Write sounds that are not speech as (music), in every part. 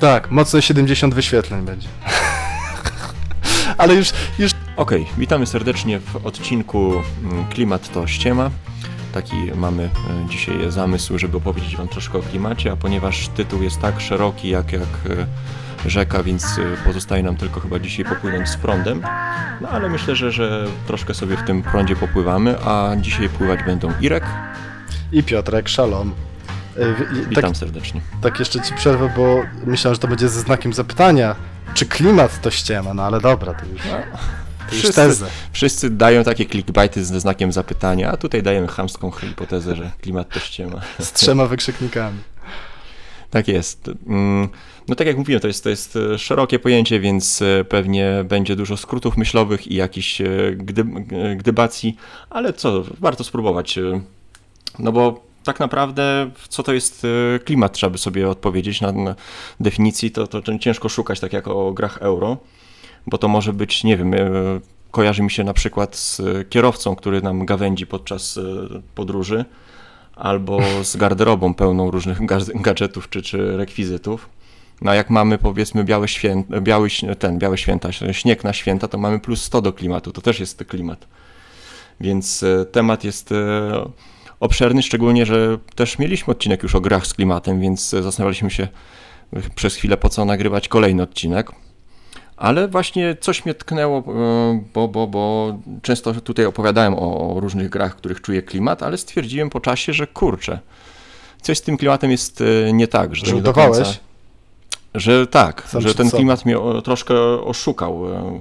Tak, mocno 70 wyświetleń będzie. (laughs) Ale już, już Okej, witamy serdecznie w odcinku mm, Klimat to ściema. Taki mamy e, dzisiaj zamysł, żeby opowiedzieć Wam troszkę o klimacie, a ponieważ tytuł jest tak szeroki jak, jak e, rzeka, więc e, pozostaje nam tylko chyba dzisiaj popłynąć z prądem. No ale myślę, że, że troszkę sobie w tym prądzie popływamy, a dzisiaj pływać będą Irek. i Piotrek, szalom. E, Witam Tak, serdecznie. tak jeszcze ci przerwę, bo myślałem, że to będzie ze znakiem zapytania, czy klimat to ściema, no ale dobra, to już, już Wszyscy, wszyscy dają takie clickbaity ze znakiem zapytania, a tutaj dajemy chamską hipotezę, że klimat to ściema. Z trzema wykrzyknikami. Tak jest. Mm, No tak jak mówiłem, to jest, to jest e, szerokie pojęcie, więc e, pewnie będzie dużo skrótów myślowych i jakichś gdyb, e, gdybacji, ale co, warto spróbować. No bo tak naprawdę, co to jest e, klimat, trzeba by sobie odpowiedzieć na, na definicji, to, to ciężko szukać, tak jak o grach euro, bo to może być, nie wiem, e, kojarzy mi się na przykład z e, kierowcą, który nam gawędzi podczas podróży, albo z garderobą pełną różnych ga- gadżetów czy, czy rekwizytów. No a jak mamy powiedzmy białe święta, biały, ten, białe święta, śnieg na święta, to mamy plus 100 do klimatu, to też jest klimat. Więc temat jest obszerny, szczególnie, że też mieliśmy odcinek już o grach z klimatem, więc e, zastanawialiśmy się e, przez chwilę po co nagrywać kolejny odcinek. Ale właśnie coś mnie tknęło, e, bo, bo, bo często tutaj opowiadałem o, różnych grach, których czuję klimat, ale stwierdziłem po czasie, że kurczę, coś z tym klimatem jest e, nie tak, że, to nie końca, że tak, Sam że ten sobą. klimat mnie o, troszkę oszukał. E,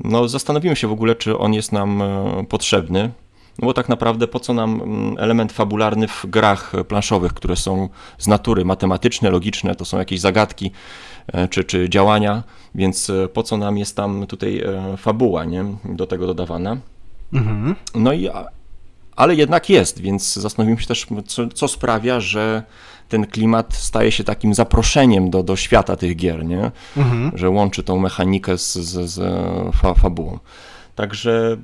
No zastanowiłem się w ogóle, czy on jest nam e, potrzebny, no bo tak naprawdę po co nam mm, element fabularny w grach planszowych, które są z natury matematyczne, logiczne, to są jakieś zagadki e, czy, czy działania, więc e, po co nam jest tam tutaj e, fabuła, nie? Do tego dodawana. Mhm. No i, ale jednak jest, więc zastanowiłem się też, co, co sprawia, że ten klimat staje się takim zaproszeniem do, do świata tych gier, nie? Mhm. że łączy tą mechanikę z, z, z fa, fabułą. Także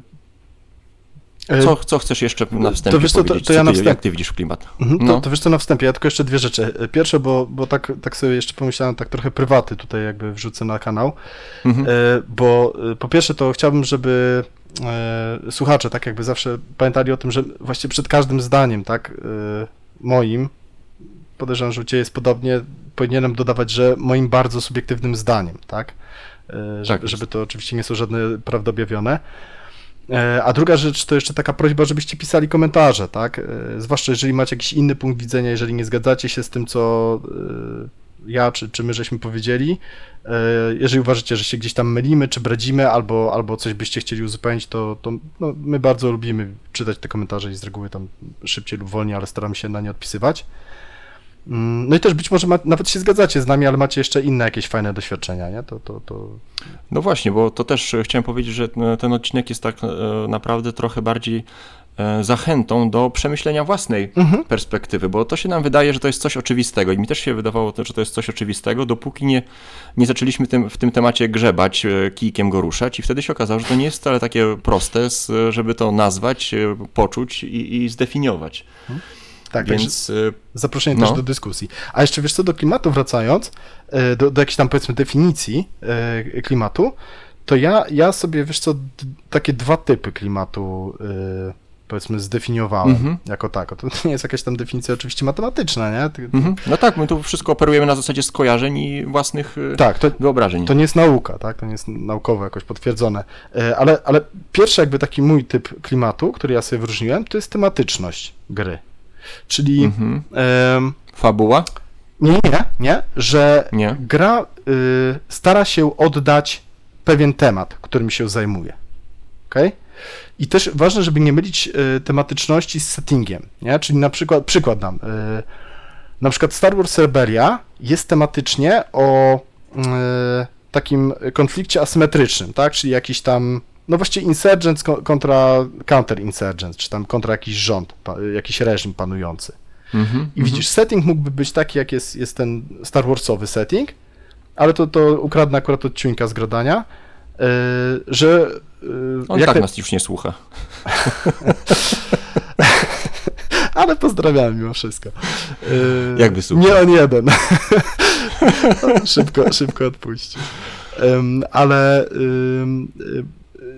co, co chcesz jeszcze na wstępie wiesz co, to- to ja na ty, wstęp- Jak ty widzisz klimat? Mhm, to, No. to wiesz co na wstępie, ja tylko jeszcze dwie rzeczy. E, Pierwsze, bo, bo tak, tak sobie jeszcze pomyślałem, tak trochę prywaty tutaj jakby wrzucę na kanał, Mhm. e, bo e, po pierwsze to chciałbym, żeby e, słuchacze tak jakby zawsze pamiętali o tym, że właśnie przed każdym zdaniem, tak, e, moim, podejrzewam, że u Ciebie jest podobnie, powinienem dodawać, że moim bardzo subiektywnym zdaniem, tak, e, Tak żeby, żeby to oczywiście nie są żadne prawdy objawione. E, A druga rzecz to jeszcze taka prośba, żebyście pisali komentarze, tak? E, Zwłaszcza jeżeli macie jakiś inny punkt widzenia, jeżeli nie zgadzacie się z tym, co e, ja czy, czy my żeśmy powiedzieli. Jeżeli uważacie, że się gdzieś tam mylimy, czy bredzimy, albo, albo coś byście chcieli uzupełnić, to, to no, my bardzo lubimy czytać te komentarze i z reguły tam szybciej lub wolniej, ale staramy się na nie odpisywać. Mm, No i też być może ma, nawet się zgadzacie z nami, ale macie jeszcze inne jakieś fajne doświadczenia, nie? To, to, to... No właśnie, bo to też chciałem powiedzieć, że e, ten odcinek jest tak e, naprawdę trochę bardziej e, zachętą do przemyślenia własnej Mhm. perspektywy, bo to się nam wydaje, że to jest coś oczywistego i mi też się wydawało, że to jest coś oczywistego, dopóki nie, nie zaczęliśmy tym, w tym temacie grzebać, kijkiem go ruszać i wtedy się okazało, że to nie jest wcale takie proste, żeby to nazwać, poczuć i, i zdefiniować. Tak, Więc e, Zaproszenie No. też do dyskusji. A jeszcze wiesz co, do klimatu wracając, e, do, do jakiejś tam powiedzmy definicji klimatu, to ja, ja sobie, wiesz co, takie dwa typy klimatu powiedzmy zdefiniowałem Mhm. jako tako. To nie jest jakaś tam definicja oczywiście matematyczna, nie? Ty- mhm. no tak, my tu wszystko operujemy na zasadzie skojarzeń i własnych Tak, to, wyobrażeń. to nie jest nauka, tak? To nie jest naukowo jakoś potwierdzone. Ale, ale pierwszy jakby taki mój typ klimatu, który ja sobie wyróżniłem, to jest tematyczność gry. Czyli Mhm. Fabuła? Nie, nie, nie, że Nie. gra y, stara się oddać pewien temat, którym się zajmuje. Okay? I też ważne, żeby nie mylić y, tematyczności z settingiem, nie? Czyli na przykład, przykład dam, y, na przykład Star Wars Rebellia jest tematycznie o y, takim konflikcie asymetrycznym, tak? Czyli jakiś tam, no właściwie insurgents ko- kontra counter-insurgents, czy tam kontra jakiś rząd, jakiś reżim panujący. Mhm. I widzisz, setting mógłby być taki, jak jest, jest ten Star Warsowy setting, ale to, to ukradnę akurat od ciuńka z gradania, yy, że... Yy, On jak tak te- nas już nie słucha. (laughs) Ale pozdrawiam mimo wszystko. Yy, Jakby super. Nie on jeden. (laughs) szybko, szybko odpuścił. Um, ale um,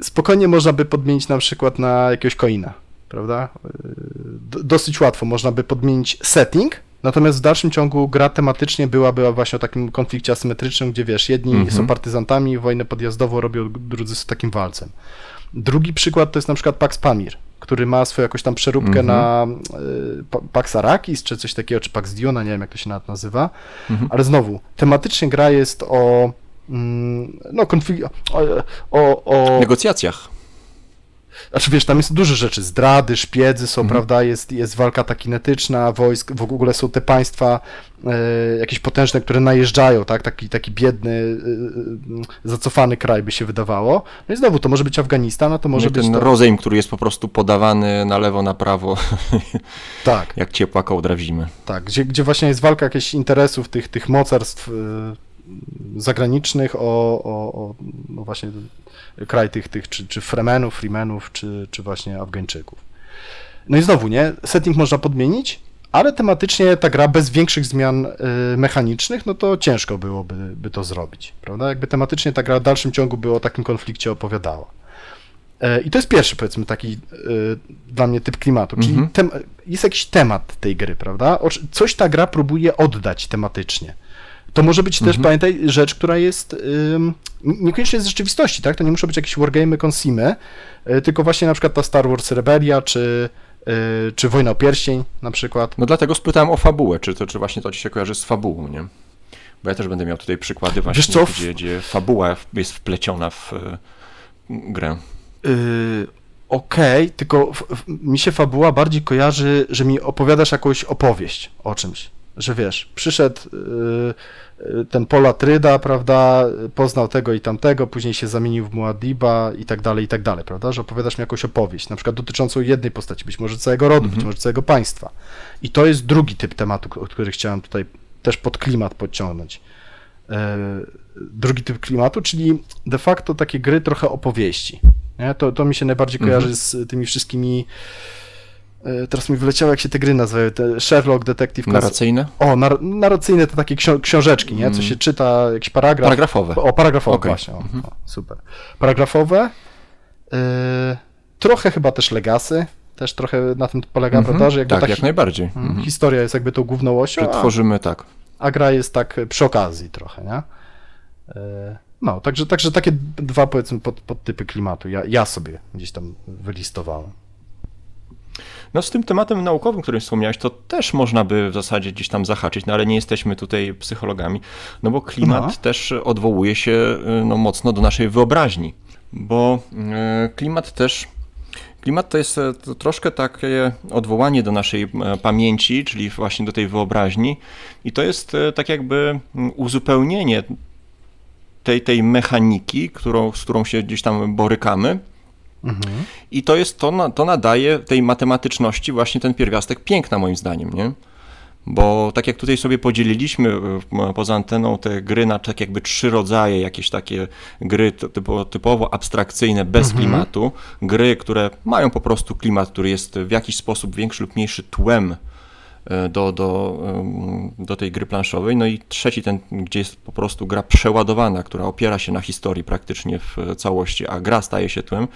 spokojnie można by podmienić na przykład na jakiegoś coina, prawda? D dosyć łatwo można by podmienić setting, natomiast w dalszym ciągu gra tematycznie byłaby właśnie o takim konflikcie asymetrycznym, gdzie wiesz, jedni Mhm. są partyzantami, wojnę podjazdową robią, drudzy są takim walcem. Drugi przykład to jest na przykład Pax Pamir, który ma swoją jakąś tam przeróbkę Mhm. na y, Pa- Pax Arrakis, czy coś takiego, czy Pax Diona, nie wiem jak to się nawet nazywa, Mhm. ale znowu, tematycznie gra jest o no, konflikt, o, o, o negocjacjach. znaczy wiesz, tam jest dużo rzeczy, zdrady, szpiedzy są, Mhm. prawda, jest, jest walka ta kinetyczna, wojsk, w ogóle są te państwa e, jakieś potężne, które najeżdżają, tak, taki, taki biedny, e, zacofany kraj by się wydawało. No i znowu, to może być Afganistan, a to może Może być ten to, rozejm, który jest po prostu podawany na lewo, na prawo, (laughs) tak, jak ciepła kołdra w zimę. tak, gdzie, gdzie właśnie jest walka jakichś interesów tych, tych mocarstw zagranicznych o, o, o no właśnie kraj tych, tych czy, czy Fremenów, Freemenów, czy, czy właśnie Afgańczyków. No i znowu, nie? Setting można podmienić, ale tematycznie ta gra bez większych zmian y, mechanicznych, no to ciężko byłoby by to zrobić, prawda? Jakby tematycznie ta gra w dalszym ciągu by o takim konflikcie opowiadała. E, I to jest pierwszy, powiedzmy, taki y, dla mnie typ klimatu, czyli Mhm. tem, jest jakiś temat tej gry, prawda? Coś ta gra próbuje oddać tematycznie. To może być też, Mhm. pamiętaj, rzecz, która jest ym, niekoniecznie z rzeczywistości, tak? To nie muszą być jakieś wargamy, consimy, y, tylko właśnie na przykład ta Star Wars Rebellia, czy, y, czy Wojna o Pierścień na przykład. No dlatego spytałem o fabułę, czy, to, czy właśnie to ci się kojarzy z fabułą, nie? Bo ja też będę miał tutaj przykłady właśnie, Wiesz co? Gdzie, gdzie fabuła jest wpleciona w e, grę. Yy, Okej, tylko w, w, mi się fabuła bardziej kojarzy, że mi opowiadasz jakąś opowieść o czymś. Że wiesz, przyszedł yy, yy, ten Polatryda, prawda, poznał tego i tamtego, później się zamienił w Muadiba i tak dalej, i tak dalej, prawda, że opowiadasz mi jakąś opowieść, na przykład dotyczącą jednej postaci, być może całego rodu, być Mhm. może całego państwa. I to jest drugi typ tematu, który chciałem tutaj też pod klimat podciągnąć. E, drugi typ klimatu, czyli de facto takie gry trochę opowieści. Nie? To, to mi się najbardziej Mhm. kojarzy z tymi wszystkimi. E, Teraz mi wyleciało, jak się te gry nazywają. Te Sherlock, Detective Narracyjne? O, nar narracyjne to takie książeczki, nie? Co Mm. się czyta, jakiś paragraf. Paragrafowe. O, paragrafowe, Okej. właśnie. O, Mhm. o, super. Paragrafowe. e, trochę chyba też Legacy. Też trochę na tym polega, Mhm. prawda? Że jakby Tak, ta jak najbardziej. Mhm. Mhm. historia jest jakby tą główną osią, Że tworzymy tak. a gra jest tak przy okazji trochę, nie? E, No, także, także takie dwa powiedzmy pod, podtypy klimatu. Ja, ja sobie gdzieś tam wylistowałem. No z tym tematem naukowym, którym wspomniałeś, to też można by w zasadzie gdzieś tam zahaczyć, no ale nie jesteśmy tutaj psychologami, no bo klimat No. też odwołuje się y, no, mocno do naszej wyobraźni, bo y, klimat też Klimat to jest to troszkę takie odwołanie do naszej pamięci, czyli właśnie do tej wyobraźni, i to jest tak jakby mm, uzupełnienie tej, tej mechaniki, którą, z którą się gdzieś tam borykamy, Mhm. i to jest to, to nadaje tej matematyczności właśnie ten pierwiastek piękna moim zdaniem, nie? Bo tak jak tutaj sobie podzieliliśmy e, poza anteną te gry na tak jakby trzy rodzaje, jakieś takie gry ty- typo, typowo abstrakcyjne, bez Mhm. klimatu, gry, które mają po prostu klimat, który jest w jakiś sposób większy lub mniejszy tłem do, do, em, do tej gry planszowej. No i trzeci ten, gdzie jest po prostu gra przeładowana, która opiera się na historii praktycznie w całości, a gra staje się tłem,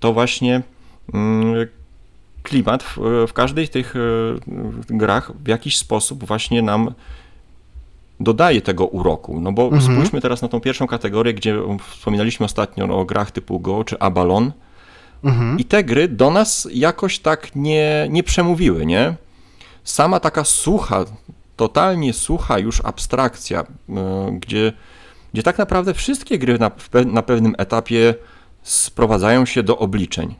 to właśnie mm, klimat w, w każdej z tych e, grach w jakiś sposób właśnie nam dodaje tego uroku. No bo Mhm. spójrzmy teraz na tą pierwszą kategorię, gdzie wspominaliśmy ostatnio o grach typu Go czy Abalon. Mhm. I te gry do nas jakoś tak nie, nie przemówiły, nie? Sama taka sucha, totalnie sucha już abstrakcja, y, gdzie, gdzie tak naprawdę wszystkie gry na, na pewnym etapie sprowadzają się do obliczeń.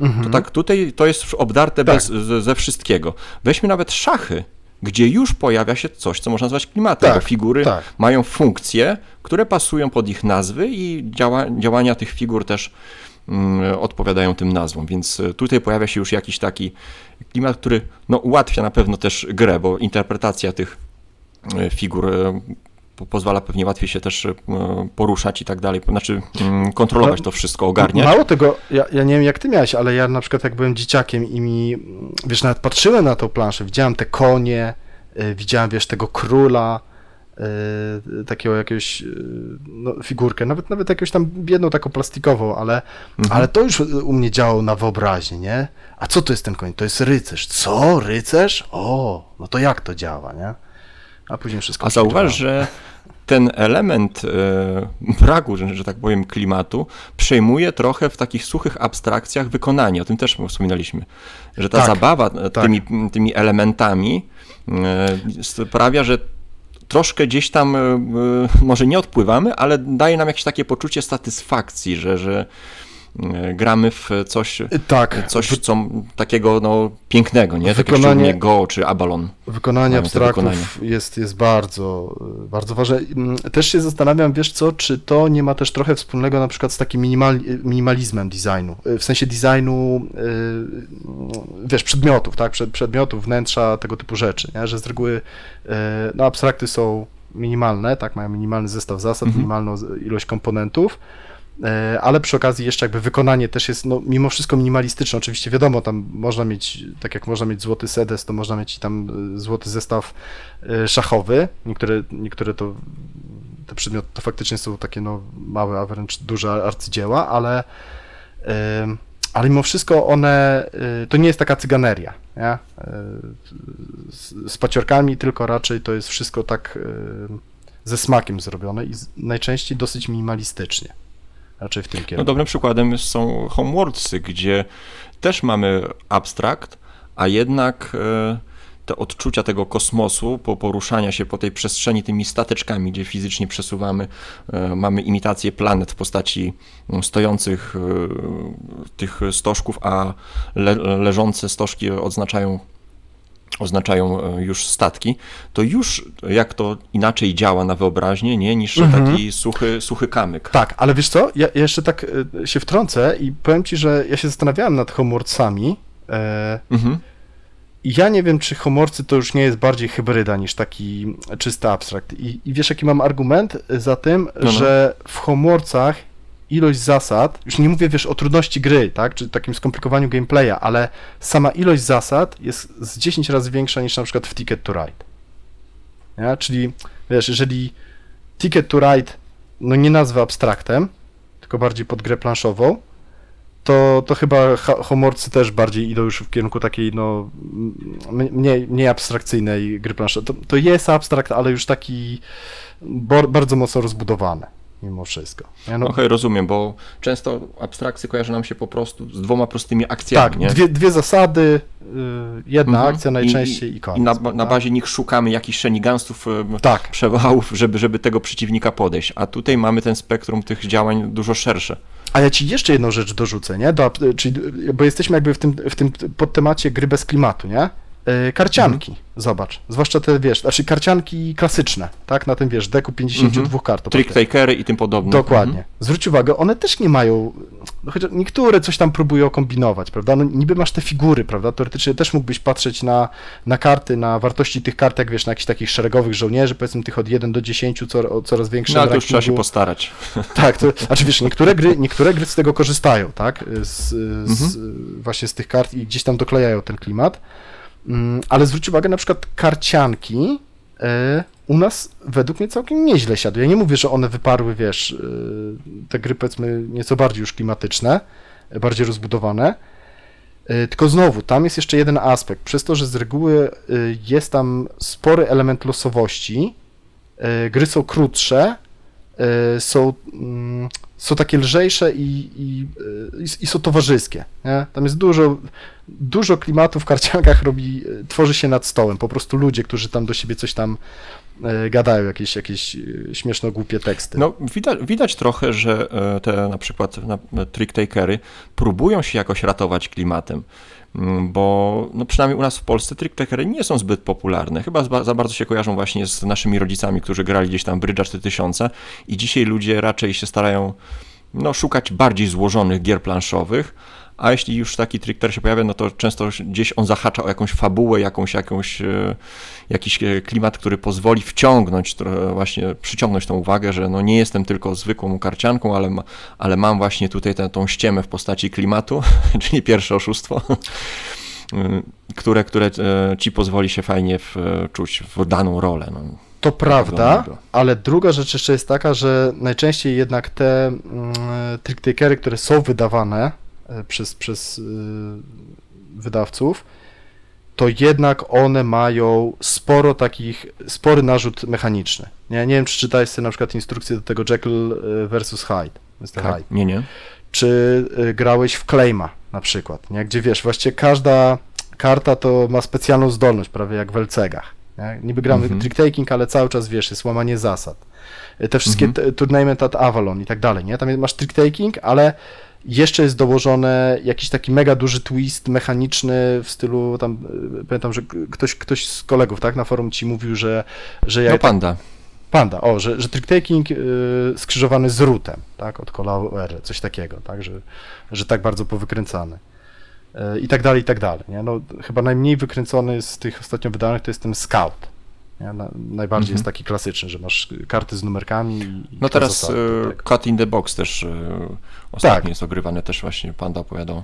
Mhm. To tak tutaj to jest obdarte Tak. bez, ze, ze wszystkiego. Weźmy nawet szachy, gdzie już pojawia się coś, co można nazwać klimatem, Tak, bo figury tak. mają funkcje, które pasują pod ich nazwy i działa, działania tych figur też mm, odpowiadają tym nazwom, więc e, tutaj pojawia się już jakiś taki klimat, który no, ułatwia na pewno też grę, bo interpretacja tych e, figur e, po- pozwala pewnie łatwiej się też e, poruszać i tak dalej, znaczy mm, kontrolować No, to wszystko, ogarniać. Mało tego, ja, ja nie wiem jak ty miałeś, ale ja na przykład jak byłem dzieciakiem i mi, wiesz, nawet patrzyłem na tą planszę, widziałem te konie, widziałem, wiesz, tego króla, takiego jakiegoś yy, no, figurkę, nawet nawet jakąś tam biedną taką plastikową, ale, Mhm. ale to już u mnie działało na wyobraźnię, nie? A co to jest ten koń? To jest rycerz. Co? Rycerz? O, no to jak to działa, nie? A później wszystko A zauważ, że ten element e, braku, że, że tak powiem, klimatu przejmuje trochę w takich suchych abstrakcjach wykonanie. O tym też wspominaliśmy. Że ta Tak, zabawa e, tak. tymi, tymi elementami e, sprawia, że troszkę gdzieś tam e, e, może nie odpływamy, ale daje nam jakieś takie poczucie satysfakcji, że, że gramy w coś, Tak, coś co, takiego no, pięknego, nie? Jak Wykonanie- Go czy Abalon. Wykonanie abstraktów jest, jest bardzo, bardzo ważne. Mm, Też się zastanawiam, wiesz co, czy to nie ma też trochę wspólnego na przykład z takim minimal, minimalizmem designu, y, w sensie designu, y, wiesz, przedmiotów, tak, Przed, przedmiotów, wnętrza, tego typu rzeczy, nie? że z reguły no, abstrakty są minimalne, tak, mają minimalny zestaw zasad, Mhm. minimalną ilość komponentów, E, ale przy okazji jeszcze jakby wykonanie też jest no, mimo wszystko minimalistyczne. Oczywiście wiadomo, tam można mieć, tak jak można mieć złoty sedes, to można mieć i tam e, złoty zestaw e, szachowy. Niektóre, niektóre to te przedmioty to faktycznie są takie no, małe, a wręcz duże arcydzieła, ale ale mimo wszystko one, to nie jest taka cyganeria, nie? Z, z paciorkami, tylko raczej to jest wszystko tak ze smakiem zrobione i najczęściej dosyć minimalistycznie. Raczej w tym No kierunku. dobrym przykładem są Homeworldsy, gdzie też mamy abstrakt, a jednak e, te odczucia tego kosmosu, po poruszania się po tej przestrzeni tymi stateczkami, gdzie fizycznie przesuwamy, e, mamy imitację planet w postaci mm, stojących e, tych stożków, a le, leżące stożki odznaczają oznaczają e, już statki, to już jak to inaczej działa na wyobraźnię, nie, niż Mhm. taki suchy, suchy kamyk. Tak, ale wiesz co, ja, jeszcze tak y, się wtrącę i powiem ci, że ja się zastanawiałem nad homorcami. E, Mhm. I ja nie wiem, czy homorcy to już nie jest bardziej hybryda niż taki czysty abstrakt. I, i wiesz, jaki mam argument za tym, no. że w homorcach ilość zasad, już nie mówię, wiesz, o trudności gry, tak, czy takim skomplikowaniu gameplaya, ale sama ilość zasad jest z 10 razy większa niż na przykład w Ticket to Ride. Nie? Czyli, wiesz, jeżeli Ticket to Ride, no nie nazwę abstraktem, tylko bardziej pod grę planszową, to, to chyba homorcy też bardziej idą już w kierunku takiej, no, mniej, mniej abstrakcyjnej gry planszowej. To, to jest abstrakt, ale już taki bardzo mocno rozbudowany, mimo wszystko. Ja, no, Okej, rozumiem, bo często abstrakcje kojarzy nam się po prostu z dwoma prostymi akcjami, tak, nie? dwie, dwie zasady, y, jedna Mhm. akcja najczęściej i, koniec. I na, na bazie nich szukamy jakichś szenigansów, e, Tak, przewałów, żeby, żeby tego przeciwnika podejść. A tutaj mamy ten spektrum tych działań dużo szersze. A ja ci jeszcze jedną rzecz dorzucę, nie? Do, czyli, bo jesteśmy jakby w tym, w tym podtemacie gry bez klimatu, nie? E, Karcianki, Mhm. zobacz. Zwłaszcza te, wiesz, znaczy karcianki klasyczne, tak? Na tym, wiesz, deku 52 kart. to Trick takery i tym podobne. Dokładnie. Mhm. Zwróć uwagę, one też nie mają, no chociaż niektóre coś tam próbują kombinować, prawda? No niby masz te figury, prawda? Teoretycznie też mógłbyś patrzeć na, na karty, na wartości tych kart, jak wiesz, na jakichś takich szeregowych żołnierzy, powiedzmy tych od 1 do 10, co, coraz większym No ale to już trzeba się postarać. (laughs) Tak, to, znaczy wiesz, niektóre gry, niektóre gry z tego korzystają, tak? Z, z, Właśnie z tych kart i gdzieś tam doklejają ten klimat. Mm, Ale zwróć uwagę, na przykład karcianki e, u nas według mnie całkiem nieźle siadły. Ja nie mówię, że one wyparły, wiesz, e, te gry powiedzmy nieco bardziej już klimatyczne, e, bardziej rozbudowane. Tylko znowu, tam jest jeszcze jeden aspekt. Przez to, że z reguły jest tam spory element losowości, gry są krótsze, są, mm, są takie lżejsze i, i, i są towarzyskie. Nie? Tam jest dużo, dużo klimatu w karciankach robi, e, tworzy się nad stołem. Po prostu ludzie, którzy tam do siebie coś tam e, gadają, jakieś, jakieś e, śmieszno głupie teksty. No, widać, widać trochę, że te na przykład na, trick takery próbują się jakoś ratować klimatem. Mm, Bo no przynajmniej u nas w Polsce trick takery nie są zbyt popularne. Chyba za za bardzo się kojarzą właśnie z naszymi rodzicami, którzy grali gdzieś tam Brydża 4000 i dzisiaj ludzie raczej się starają no, szukać bardziej złożonych gier planszowych, a jeśli już taki trickter się pojawia, no to często gdzieś on zahacza o jakąś fabułę, jakąś, jakąś, e, jakiś e, klimat, który pozwoli wciągnąć, właśnie przyciągnąć tą uwagę, że no nie jestem tylko zwykłą karcianką, ale, ma, ale mam właśnie tutaj tę, tą ściemę w postaci klimatu, (laughs) czyli pierwsze oszustwo, (laughs) y, które, które e, ci pozwoli się fajnie wczuć w daną rolę. No. To prawda, ale druga rzecz jeszcze jest taka, że najczęściej jednak te mm, tricktakery, które są wydawane przez, przez y, wydawców, to jednak one mają sporo takich, spory narzut mechaniczny. Nie, nie wiem, czy czytałeś sobie na przykład instrukcję do tego Jekyll y, versus Hyde, Mr. Hyde. Tak, nie, nie. czy grałeś w Claima na przykład, nie? gdzie wiesz, właściwie każda karta to ma specjalną zdolność, prawie jak w LCG-ach. Nie? Niby gramy Mhm. trick-taking, ale cały czas wiesz, jest łamanie zasad. Te wszystkie Mhm. t- Tournament at Avalon i tak dalej, nie? Tam masz trick-taking, ale jeszcze jest dołożony jakiś taki mega duży twist mechaniczny w stylu tam, y, pamiętam, że ktoś, ktoś z kolegów, tak, na forum ci mówił, że, że ja No panda. Panda, o, że, że trick-taking y, skrzyżowany z rootem, tak, od kola R, coś takiego, tak, że, że tak bardzo powykręcany. Y, I tak dalej, i tak dalej, nie? No, chyba najmniej wykręcony z tych ostatnio wydanych to jest ten Scout. Nie? Najbardziej Mhm. jest taki klasyczny, że masz karty z numerkami No teraz zasady, tak. Cut in the Box też e, ostatnio Tak. jest ogrywane, też właśnie Panda opowiadał,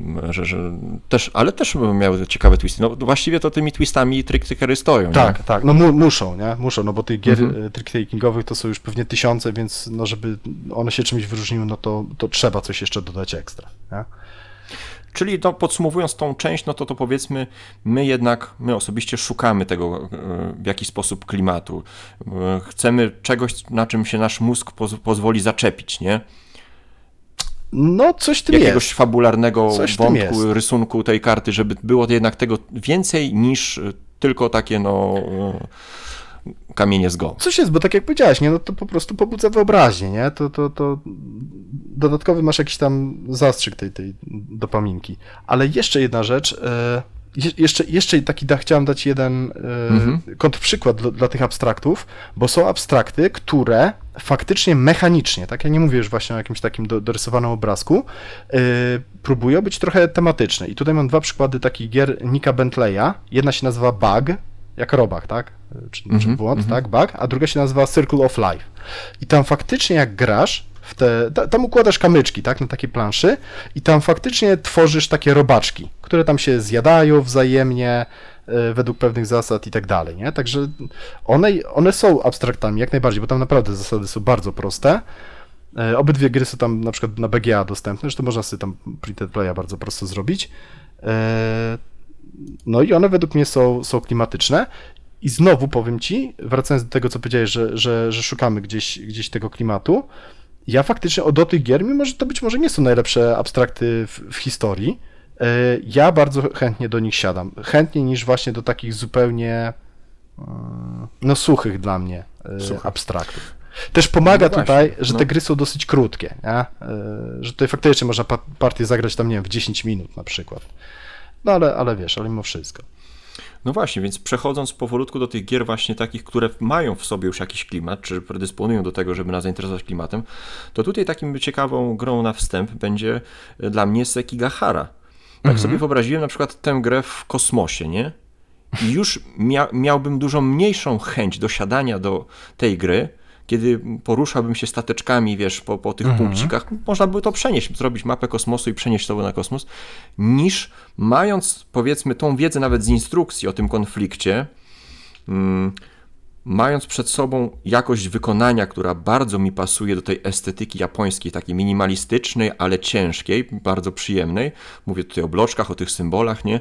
m, że, że też, ale też miały ciekawe twisty. No właściwie to tymi twistami trick-trickery stoją, Tak, nie? tak, no mu, muszą, nie? Muszą, no bo tych gier Mhm. mhm. trick-takingowych to są już pewnie tysiące, więc no żeby one się czymś wyróżniły, no to, to trzeba coś jeszcze dodać ekstra, nie? Czyli no, podsumowując tą część, no to to powiedzmy, my jednak, my osobiście szukamy tego e, w jakiś sposób klimatu. E, Chcemy czegoś, na czym się nasz mózg poz pozwoli zaczepić, nie? No, coś tym Jakiegoś jest. fabularnego Coś wątku, rysunku tej karty, żeby było jednak tego więcej niż tylko takie, no, e, kamienie z go. Coś jest, bo tak jak powiedziałeś, nie, no to po prostu pobudza wyobraźnię, nie? To, to, to dodatkowy masz jakiś tam zastrzyk tej, tej dopaminki. Ale jeszcze jedna rzecz, e, je, jeszcze, jeszcze taki da, chciałem dać jeden e, Mhm. kontrprzykład dla, dla tych abstraktów, bo są abstrakty, które faktycznie mechanicznie, tak ja nie mówię już właśnie o jakimś takim do, dorysowanym obrazku, e, próbują być trochę tematyczne. I tutaj mam dwa przykłady takich gier Nika Bentleya. Jedna się nazywa Bug, jak robak, tak? Czy, czy Mhm, błąd, mhm. tak? Bug, a druga się nazywa Circle of Life. I tam faktycznie jak grasz, w te, ta, tam układasz kamyczki, tak, na takiej planszy i tam faktycznie tworzysz takie robaczki, które tam się zjadają wzajemnie e, według pewnych zasad i tak dalej, nie? Także one, one są abstraktami jak najbardziej, bo tam naprawdę zasady są bardzo proste. E, Obydwie gry są tam na przykład na BGA dostępne, zresztą można sobie tam printed playa bardzo prosto zrobić. E, No i one według mnie są, są klimatyczne. I znowu powiem ci, wracając do tego, co powiedziałeś, że, że, że szukamy gdzieś, gdzieś tego klimatu, ja faktycznie o do tych gier, mimo że to być może nie są najlepsze abstrakty w, w historii, e, ja bardzo chętnie do nich siadam. Chętniej niż właśnie do takich zupełnie mm, no suchych dla mnie e, Suchych. abstraktów. Też pomaga No właśnie, tutaj, że no. te gry są dosyć krótkie, nie? E, że tutaj faktycznie można pa- partię zagrać tam, nie wiem, w 10 minut na przykład. No ale, ale wiesz, ale mimo wszystko. No właśnie, więc przechodząc powolutku do tych gier właśnie takich, które mają w sobie już jakiś klimat, czy predysponują do tego, żeby nas zainteresować klimatem, to tutaj takim ciekawą grą na wstęp będzie e, dla mnie Sekigahara. Tak Mhm. sobie wyobraziłem na przykład tę grę w kosmosie, nie? I już mia miałbym dużo mniejszą chęć dosiadania do tej gry, kiedy poruszałbym się stateczkami, wiesz, po, po tych Mhm. punkcikach, można by to przenieść, zrobić mapę kosmosu i przenieść to na kosmos, niż mając, powiedzmy, tą wiedzę nawet z instrukcji o tym konflikcie, mm, mając przed sobą jakość wykonania, która bardzo mi pasuje do tej estetyki japońskiej, takiej minimalistycznej, ale ciężkiej, bardzo przyjemnej. Mówię tutaj o bloczkach, o tych symbolach, nie?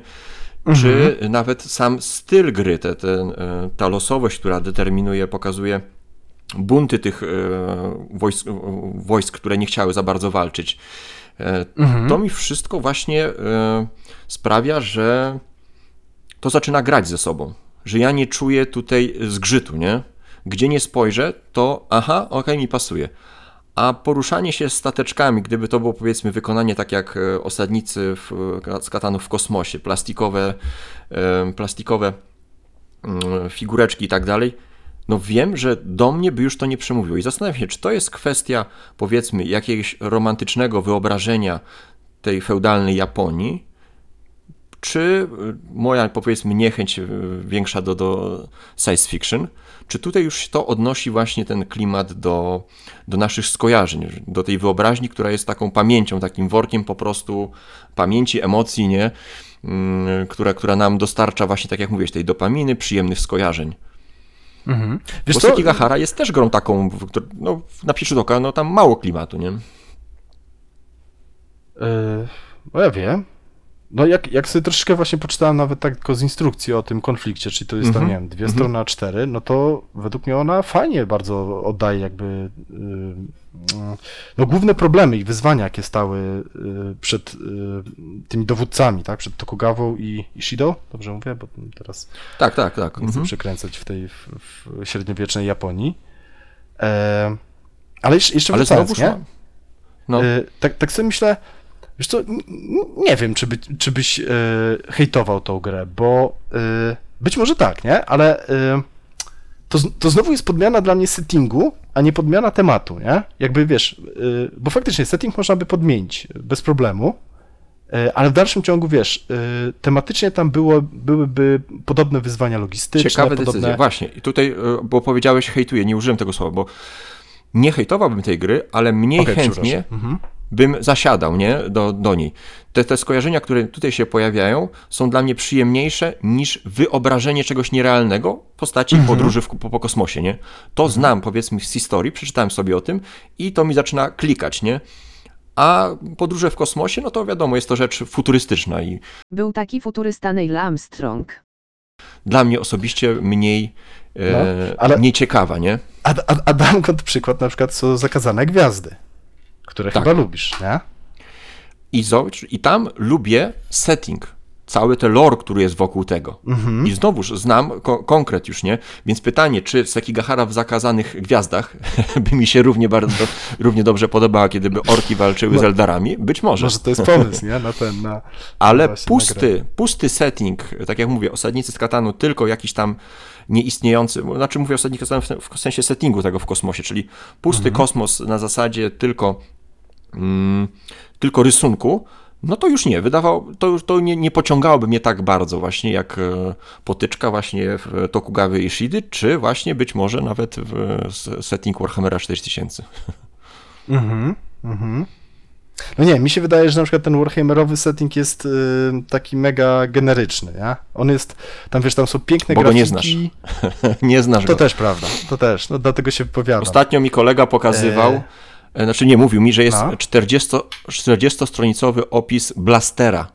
Czy nawet sam styl gry, te, te, e, ta losowość, która determinuje, pokazuje bunty tych e, wojsk, e, wojsk, które nie chciały za bardzo walczyć. E, To mi wszystko właśnie sprawia, że to zaczyna grać ze sobą. Że ja nie czuję tutaj zgrzytu, nie? Gdzie nie spojrzę, to aha, okej, mi pasuje. A poruszanie się stateczkami, gdyby to było powiedzmy wykonanie tak jak osadnicy w, z katanów w kosmosie, plastikowe, plastikowe mm, figureczki i tak dalej, no wiem, że do mnie by już to nie przemówiło. I zastanawiam się, czy to jest kwestia, powiedzmy, jakiegoś romantycznego wyobrażenia tej feudalnej Japonii, czy y, moja, powiedzmy, niechęć y, większa do, do science fiction, czy tutaj już to odnosi właśnie ten klimat do, do naszych skojarzeń, do tej wyobraźni, która jest taką pamięcią, takim workiem po prostu pamięci, emocji, nie? Mm, Która, która nam dostarcza właśnie, tak jak mówiłeś, tej dopaminy, przyjemnych skojarzeń. Mhm. Wiesz Bo Sekigahara jest też grą taką, no, na pierwszy oka, no tam mało klimatu, nie? Yy, no ja wiem. No jak, jak sobie troszeczkę właśnie poczytałem nawet tak tylko z instrukcji o tym konflikcie, czyli to jest tam, mm -hmm. nie wiem, dwie mm -hmm. strony A4, no to według mnie ona fajnie bardzo oddaje jakby yy, no główne problemy i wyzwania, jakie stały yy, przed tymi dowódcami, tak, przed Tokugawą i Ishido, dobrze mówię, bo teraz tak, tak, tak. chcę mm -hmm. przekręcać w tej w, w średniowiecznej Japonii. E, ale jeszcze, jeszcze ale wracając, nie? No. E, tak, tak sobie myślę, Wiesz co, nie wiem, czy, by, czy byś yy, hejtował tą grę, bo yy, być może tak, nie? Ale yy, to, to znowu jest podmiana dla mnie settingu, a nie podmiana tematu, nie? Jakby wiesz, bo faktycznie setting można by podmienić bez problemu, ale w dalszym ciągu, wiesz, tematycznie tam było, byłyby podobne wyzwania logistyczne. Ciekawe podobne... decyzje, właśnie. I tutaj, bo powiedziałeś hejtuję, nie użyłem tego słowa, bo nie hejtowałbym tej gry, ale mniej okay, chętnie mhm bym zasiadał nie? Do, do niej. Te, te skojarzenia, które tutaj się pojawiają, są dla mnie przyjemniejsze niż wyobrażenie czegoś nierealnego w postaci mhm. podróży w, po, po, kosmosie. Nie? To mhm. znam, powiedzmy, z historii, przeczytałem sobie o tym i to mi zaczyna klikać. Nie? A podróże w kosmosie, no to wiadomo, jest to rzecz futurystyczna. I Był taki futurysta Neil Armstrong. Dla mnie osobiście mniej, e, no, ale... mniej ciekawa, nie? A, a, a dam (laughs) przykład na przykład co Zakazane Gwiazdy które tak. chyba lubisz, nie? I, zobacz, I tam lubię setting, cały ten lore, który jest wokół tego. Mhm. I znowuż znam ko konkret już, nie? Więc pytanie, czy Sekigahara w Zakazanych Gwiazdach (laughs) by mi się równie bardzo, (laughs) równie dobrze podobała, kiedyby orki walczyły no, z Eldarami? Być może. Może to jest pomysł, nie? Na ten, na, (laughs) Ale pusty, pusty setting, tak jak mówię, Osadnicy z Katanu, tylko jakiś tam nieistniejący, znaczy mówię osadnicy w sensie settingu tego w kosmosie, czyli pusty mhm. kosmos na zasadzie tylko mm, tylko rysunku, no to już nie, wydawał, to, to nie, nie pociągałoby mnie tak bardzo właśnie jak e, potyczka właśnie w Tokugawy Ishidy, czy właśnie być może nawet w setting Warhammera 4000. (laughs) Mhm, mhm. No nie, mi się wydaje, że na przykład ten Warhammerowy setting jest y, taki mega generyczny, nie? On jest, tam wiesz, tam są piękne Bo grafiki. nie znasz. (laughs) nie znasz To go. też prawda, to też, no dlatego się wypowiadam. Ostatnio mi kolega pokazywał, e... E, znaczy nie, mówił mi, że jest 40, 40-stronicowy opis blastera,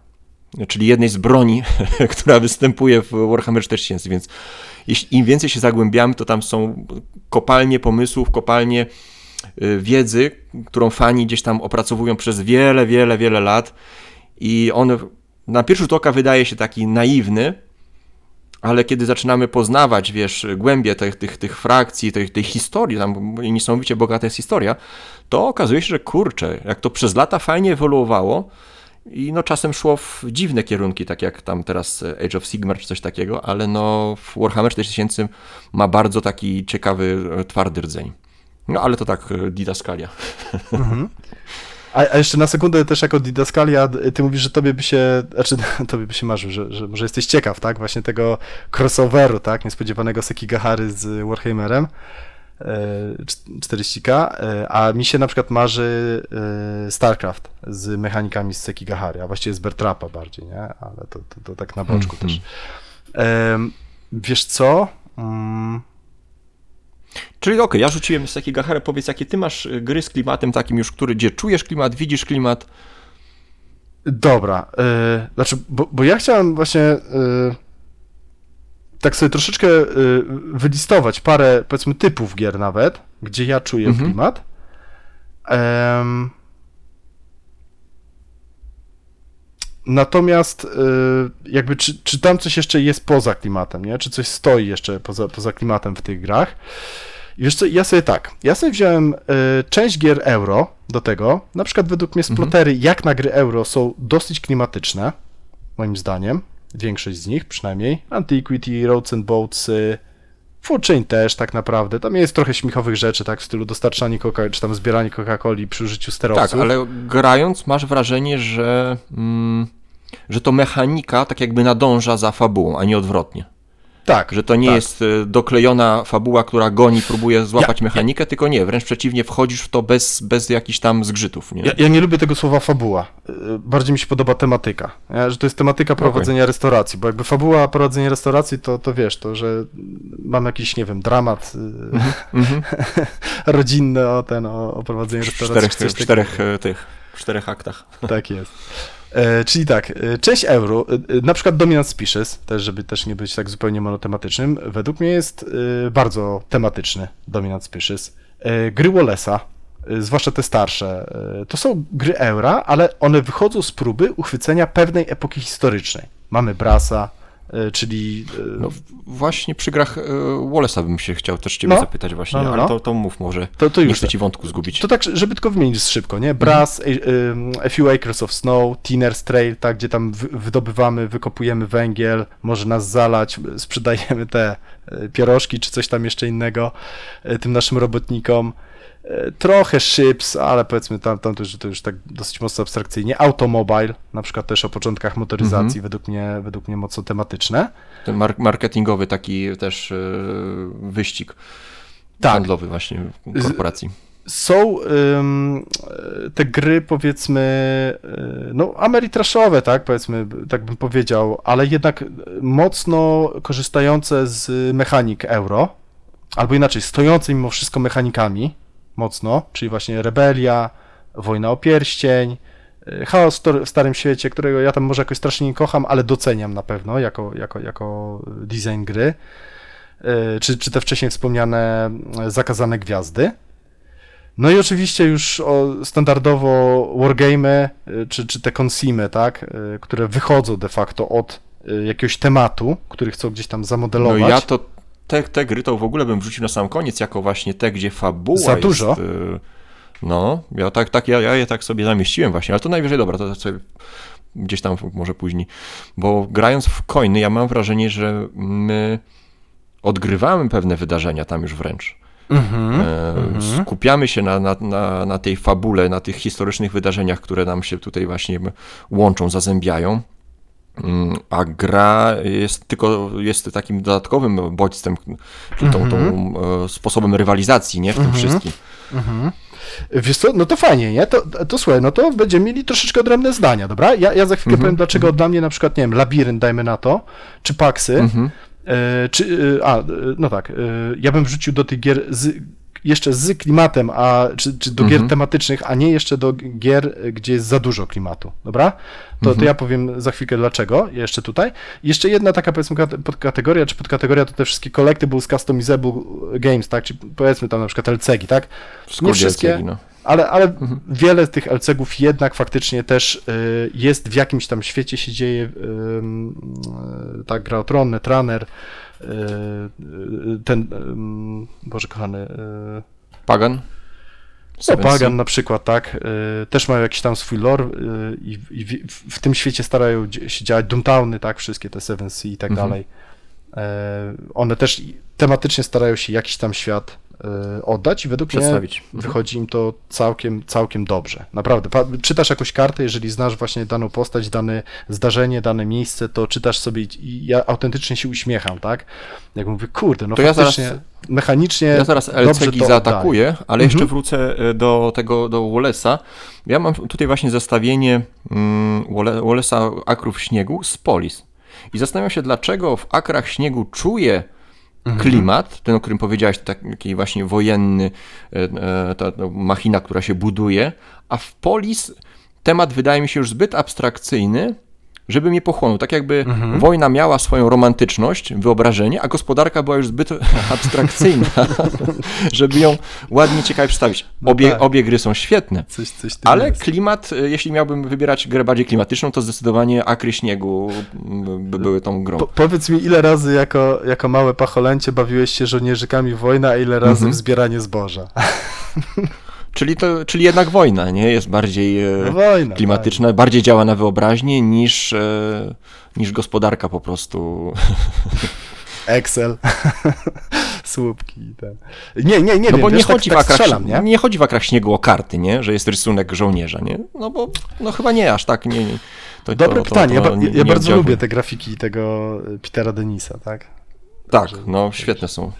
czyli jednej z broni, (laughs) która występuje w Warhammer 4000, więc jeśli im więcej się zagłębiamy, to tam są kopalnie pomysłów, kopalnie y, wiedzy, którą fani gdzieś tam opracowują przez wiele, wiele, wiele lat i on na pierwszy rzut oka wydaje się taki naiwny, ale kiedy zaczynamy poznawać, wiesz, głębie tych, tych, tych frakcji, tej, tej historii, tam niesamowicie bogata jest historia, to okazuje się, że kurczę, jak to przez lata fajnie ewoluowało i no czasem szło w dziwne kierunki, tak jak tam teraz Age of Sigmar czy coś takiego, ale no w Warhammer 4000 ma bardzo taki ciekawy, twardy rdzeń. No ale to tak didaskalia. Mhm. (laughs) A, a, jeszcze na sekundę też jako didaskalia, ty mówisz, że tobie by się, znaczy (laughs) tobie by się marzył, że, że może jesteś ciekaw, tak, właśnie tego crossoveru, tak, niespodziewanego Sekigahary z Warhammerem. 40K, e, a mi się na przykład marzy e, StarCraft z mechanikami z Sekigahary, a właściwie z Bertrapa bardziej, nie? Ale to, to, to tak na boczku mm -hmm. też. Wiesz co? Mm. Czyli okej, okay, ja rzuciłem z Sekigahary, powiedz jakie ty masz e, gry z klimatem takim już, który, gdzie czujesz klimat, widzisz klimat? Dobra, yy, znaczy, bo, bo ja chciałem właśnie... Yy tak sobie troszeczkę y, wylistować parę, powiedzmy, typów gier nawet, gdzie ja czuję mhm. klimat. Um, natomiast y, jakby czy, czy tam coś jeszcze jest poza klimatem, nie? Czy coś stoi jeszcze poza, poza klimatem w tych grach? I wiesz co, ja sobie tak, ja sobie wziąłem y, część gier euro do tego, na przykład według mnie mhm. splotery mhm. jak na gry euro są dosyć klimatyczne, moim zdaniem większość z nich przynajmniej. Antiquity, Roads and Boats, Chain też tak naprawdę. Tam jest trochę śmichowych rzeczy, tak, w stylu dostarczanie coca czy tam zbieranie Coca-Coli przy użyciu sterowców. Tak, ale grając masz wrażenie, że, mm, że to mechanika tak jakby nadąża za fabułą, a nie odwrotnie. Tak. Że to nie tak. jest e, doklejona fabuła, która goni, próbuje złapać mechanikę, tylko nie, wręcz przeciwnie, wchodzisz w to bez, bez jakichś tam zgrzytów. Nie? Ja, ja nie lubię tego słowa fabuła. Y, Bardziej mi się podoba tematyka. Że to jest tematyka prowadzenia restauracji, bo jakby fabuła prowadzenia restauracji, to, to wiesz, to, że mam jakiś, nie wiem, dramat y, Mhm. (laughs) rodzinny o ten, o, o prowadzeniu W restauracji. czterech, w czterech e, tych, w czterech aktach. Tak jest. E, czyli tak, e, część euro, e, na przykład Dominant Species, też żeby też nie być tak zupełnie monotematycznym, według mnie jest bardzo tematyczny Dominant Species. Gry Wallace'a, zwłaszcza te starsze, to są gry eura, ale one wychodzą z próby uchwycenia pewnej epoki historycznej. Mamy Brasa, czyli... e, No właśnie przy grach e, Wallace'a bym się chciał też ciebie No. zapytać właśnie, No, no, ale no. to, to mów może. To- to nie już chcę tak. ci wątku zgubić. To tak, żeby tylko wymienić szybko, nie? Brass, a, a Few Acres of Snow, Tinner's Trail, tak, gdzie tam wy- wydobywamy, wykopujemy węgiel, może nas zalać, sprzedajemy te e, pierożki czy coś tam jeszcze innego e, tym naszym robotnikom. Trochę Ships, ale powiedzmy tam, tam to, już, to już tak dosyć mocno abstrakcyjnie. Automobile, na przykład też o początkach motoryzacji, Mhm. według mnie według mnie mocno tematyczne. Ten mar- marketingowy taki też e, wyścig Tak. handlowy właśnie w korporacji. są ym, e, te gry, powiedzmy, e, no, ameritraszowe, tak, powiedzmy, tak bym powiedział, ale jednak mocno korzystające z mechanik euro, albo inaczej, stojące mimo wszystko mechanikami, mocno, czyli właśnie Rebelia, Wojna o Pierścień, e, Chaos w Starym Świecie, którego ja tam może jakoś strasznie nie kocham, ale doceniam na pewno jako, jako, jako design gry, E, czy, czy te wcześniej wspomniane e, Zakazane Gwiazdy. No i oczywiście już o, standardowo wargame, y, czy, czy te consimy, tak, y, które wychodzą de facto od y, jakiegoś tematu, który chcą gdzieś tam No zamodelować. ja to te, te gry to w ogóle bym wrzucił na sam koniec jako właśnie te, gdzie fabuła Za jest... dużo? e, No, ja tak, tak ja, ja je tak sobie zamieściłem właśnie, ale to najwyżej dobra, to sobie gdzieś tam może później. Bo grając w coiny, ja mam wrażenie, że my odgrywamy pewne wydarzenia tam już wręcz. Mhm. E, Skupiamy się na, na, na, na tej fabule, na tych historycznych wydarzeniach, które nam się tutaj właśnie łączą, zazębiają. A gra jest tylko jest takim dodatkowym bodźcem, tą, tą e, sposobem rywalizacji, nie? W tym wszystkim. Wiesz co, no to fajnie, nie? To, to słuchaj, no to będziemy mieli troszeczkę odrębne zdania, dobra? Ja, ja za chwilkę powiem, dlaczego dla mnie na przykład, nie wiem, Labirynt, dajmy na to, czy Paksy, Mhm. e, czy, e, a, no tak, ja bym wrzucił do tych gier z, jeszcze z klimatem, a, czy, czy do gier Mhm. tematycznych, a nie jeszcze do gier, gdzie jest za dużo klimatu, dobra? To, Mhm. to ja powiem za chwilkę dlaczego, jeszcze tutaj. Jeszcze jedna taka, powiedzmy, kate- podkategoria, czy podkategoria to te wszystkie collectibles, customizable games, tak? Czy powiedzmy tam na przykład LCG, tak? W Nie wszystkie, LCG, no. ale, ale wiele z tych LCG-ów jednak faktycznie też y, jest w jakimś tam świecie się dzieje, y, tak, gra o tron, Netrunner, ten, y, Boże kochany, y, Pagan? no, Pagan na przykład, tak, y, też mają jakiś tam swój lore y, i, i w, w tym świecie starają się działać Doomtowny, tak, wszystkie te Seven Sea i tak Mhm. dalej. One też tematycznie starają się jakiś tam świat oddać i według mnie Przedstawić. Mhm. wychodzi im to całkiem, całkiem dobrze. Naprawdę. Czytasz jakąś kartę, jeżeli znasz właśnie daną postać, dane zdarzenie, dane miejsce, to czytasz sobie i- ja autentycznie się uśmiecham, tak? Jak mówię, kurde, no To ja faktycznie zaraz- mechanicznie Ja zaraz LCG zaatakuję, ale jeszcze Mhm. wrócę e, do tego, do Wallace'a. Ja mam tutaj właśnie zestawienie mm, Walla- Wallace'a Akrów Śniegu z Polis. I zastanawiam się, dlaczego w Akrach Śniegu czuję. Klimat, ten, o którym powiedziałeś, taki właśnie wojenny, e, e, ta machina, która się buduje, a w Polis temat wydaje mi się już zbyt abstrakcyjny, żeby mnie pochłonął. Tak jakby Mhm. wojna miała swoją romantyczność, wyobrażenie, a gospodarka była już zbyt (laughs) abstrakcyjna, (laughs) żeby ją ładnie, ciekawie przedstawić. No Obie, tak. obie gry są świetne, Coś, coś ale jest. klimat, y, jeśli miałbym wybierać grę bardziej klimatyczną, to zdecydowanie Akry Śniegu by były tą grą. Po, powiedz mi, ile razy jako, jako małe pacholęcie bawiłeś się żołnierzykami wojna, a ile razy Mhm. w zbieranie zboża? (laughs) Czyli, to, czyli jednak wojna, nie? Jest bardziej e, No wojna. klimatyczna, bardziej działa na wyobraźnię niż, e, niż gospodarka po prostu. (laughs) (laughs) Tak. Excel. Słupki ten. Nie, nie, nie no wiem, bo wiesz, nie, tak, chodzi tak w akrach, strzelam, nie? nie chodzi w akrach śniegu o karty, nie? Że jest rysunek żołnierza, nie? No bo no chyba nie aż tak, nie. nie. To, Dobre to, pytanie, to ja, nie- ja bardzo lubię te grafiki tego Petera Denisa, tak? Tak, Także- no świetne są.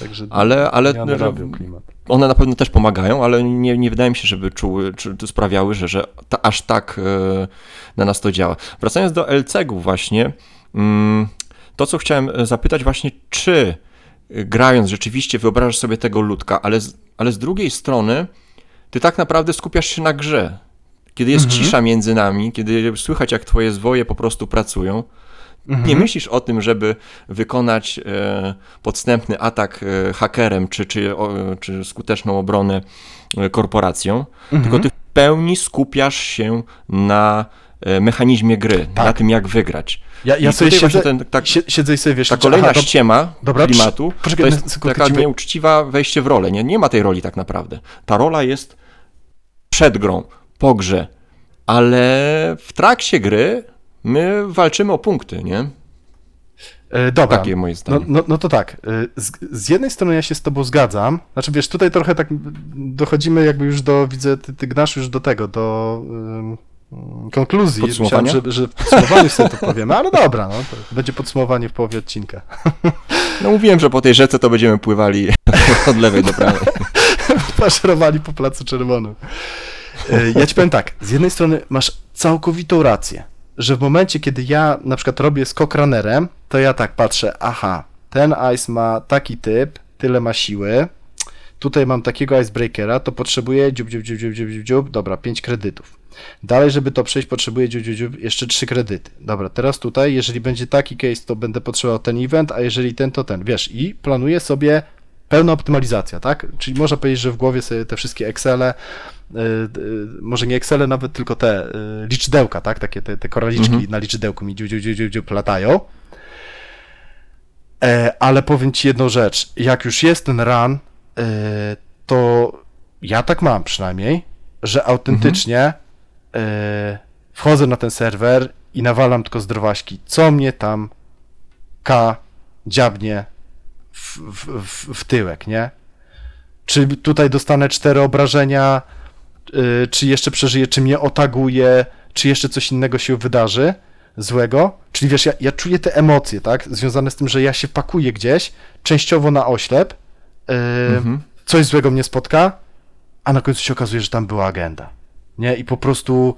Także Ale, ale robią klimat. one na pewno też pomagają, ale nie, nie wydaje mi się, żeby czuły, czy to sprawiały, że, że ta, aż tak e, na nas to działa. Wracając do LCG-ów właśnie, mm, to co chciałem e, zapytać właśnie, czy e, grając rzeczywiście wyobrażasz sobie tego ludka, ale z, ale z drugiej strony ty tak naprawdę skupiasz się na grze. Kiedy jest Mhm. cisza między nami, kiedy słychać jak twoje zwoje po prostu pracują, Mhm. nie myślisz o tym, żeby wykonać e, podstępny atak e, hakerem czy, czy, o, czy skuteczną obronę e, korporacją, Mhm. tylko ty w pełni skupiasz się na e, mechanizmie gry, Tak. na tym jak wygrać. Ja, ja I sobie siedzę, ten, tak, sie- siedzę i sobie wiesz, ta kolejna aha, do- ściema dobra, klimatu poczekaj to jest sekundkę, taka nieuczciwa wejście w rolę. Nie, nie ma tej roli tak naprawdę. Ta rola jest przed grą, po grze, ale w trakcie gry my walczymy o punkty, nie? E, dobra. Takie moje No, zdanie. no, no to tak, y, z, z jednej strony ja się z tobą zgadzam, znaczy wiesz, tutaj trochę tak dochodzimy jakby już do, widzę, ty, ty gnasz już do tego, do ym, konkluzji. Myślałem, że, że w podsumowaniu sobie to powiemy, ale dobra, no, będzie podsumowanie w połowie odcinka. (laughs) No mówiłem, że po tej rzece to będziemy pływali (laughs) od lewej do prawej. (laughs) Paszerowali po Placu Czerwonym. E, Ja ci powiem tak, z jednej strony masz całkowitą rację, że w momencie, kiedy ja na przykład robię skok runnerem, to ja tak patrzę, aha, ten ice ma taki typ, tyle ma siły, tutaj mam takiego icebreakera, to potrzebuję dziób, dziób, dziób, dziób, dziób, dziób, dziób, dobra, 5 kredytów. Dalej, żeby to przejść, potrzebuję dziób, dziób, dziób, jeszcze 3 kredyty. Dobra, teraz tutaj, jeżeli będzie taki case, to będę potrzebował ten event, a jeżeli ten, to ten, wiesz, i planuję sobie pełna optymalizacja, tak? Czyli można powiedzieć, że w głowie sobie te wszystkie Excele, może nie Excele nawet, tylko te y, liczydełka, tak? Takie te, te koraliczki Mhm. na liczydełku mi dziu, dziu, dziu, dziu, dziu, latają. E, ale powiem ci jedną rzecz. Jak już jest ten run, e, to ja tak mam przynajmniej, że autentycznie e, wchodzę na ten serwer i nawalam tylko zdrowaśki, co mnie tam K dziabnie w, w, w, w tyłek, nie? Czy tutaj dostanę cztery obrażenia, y, czy jeszcze przeżyję, czy mnie otaguje, czy jeszcze coś innego się wydarzy złego. Czyli wiesz, ja, ja czuję te emocje, tak? Związane z tym, że ja się pakuję gdzieś, częściowo na oślep, y, Mhm. coś złego mnie spotka, a na końcu się okazuje, że tam była agenda. Nie? I po prostu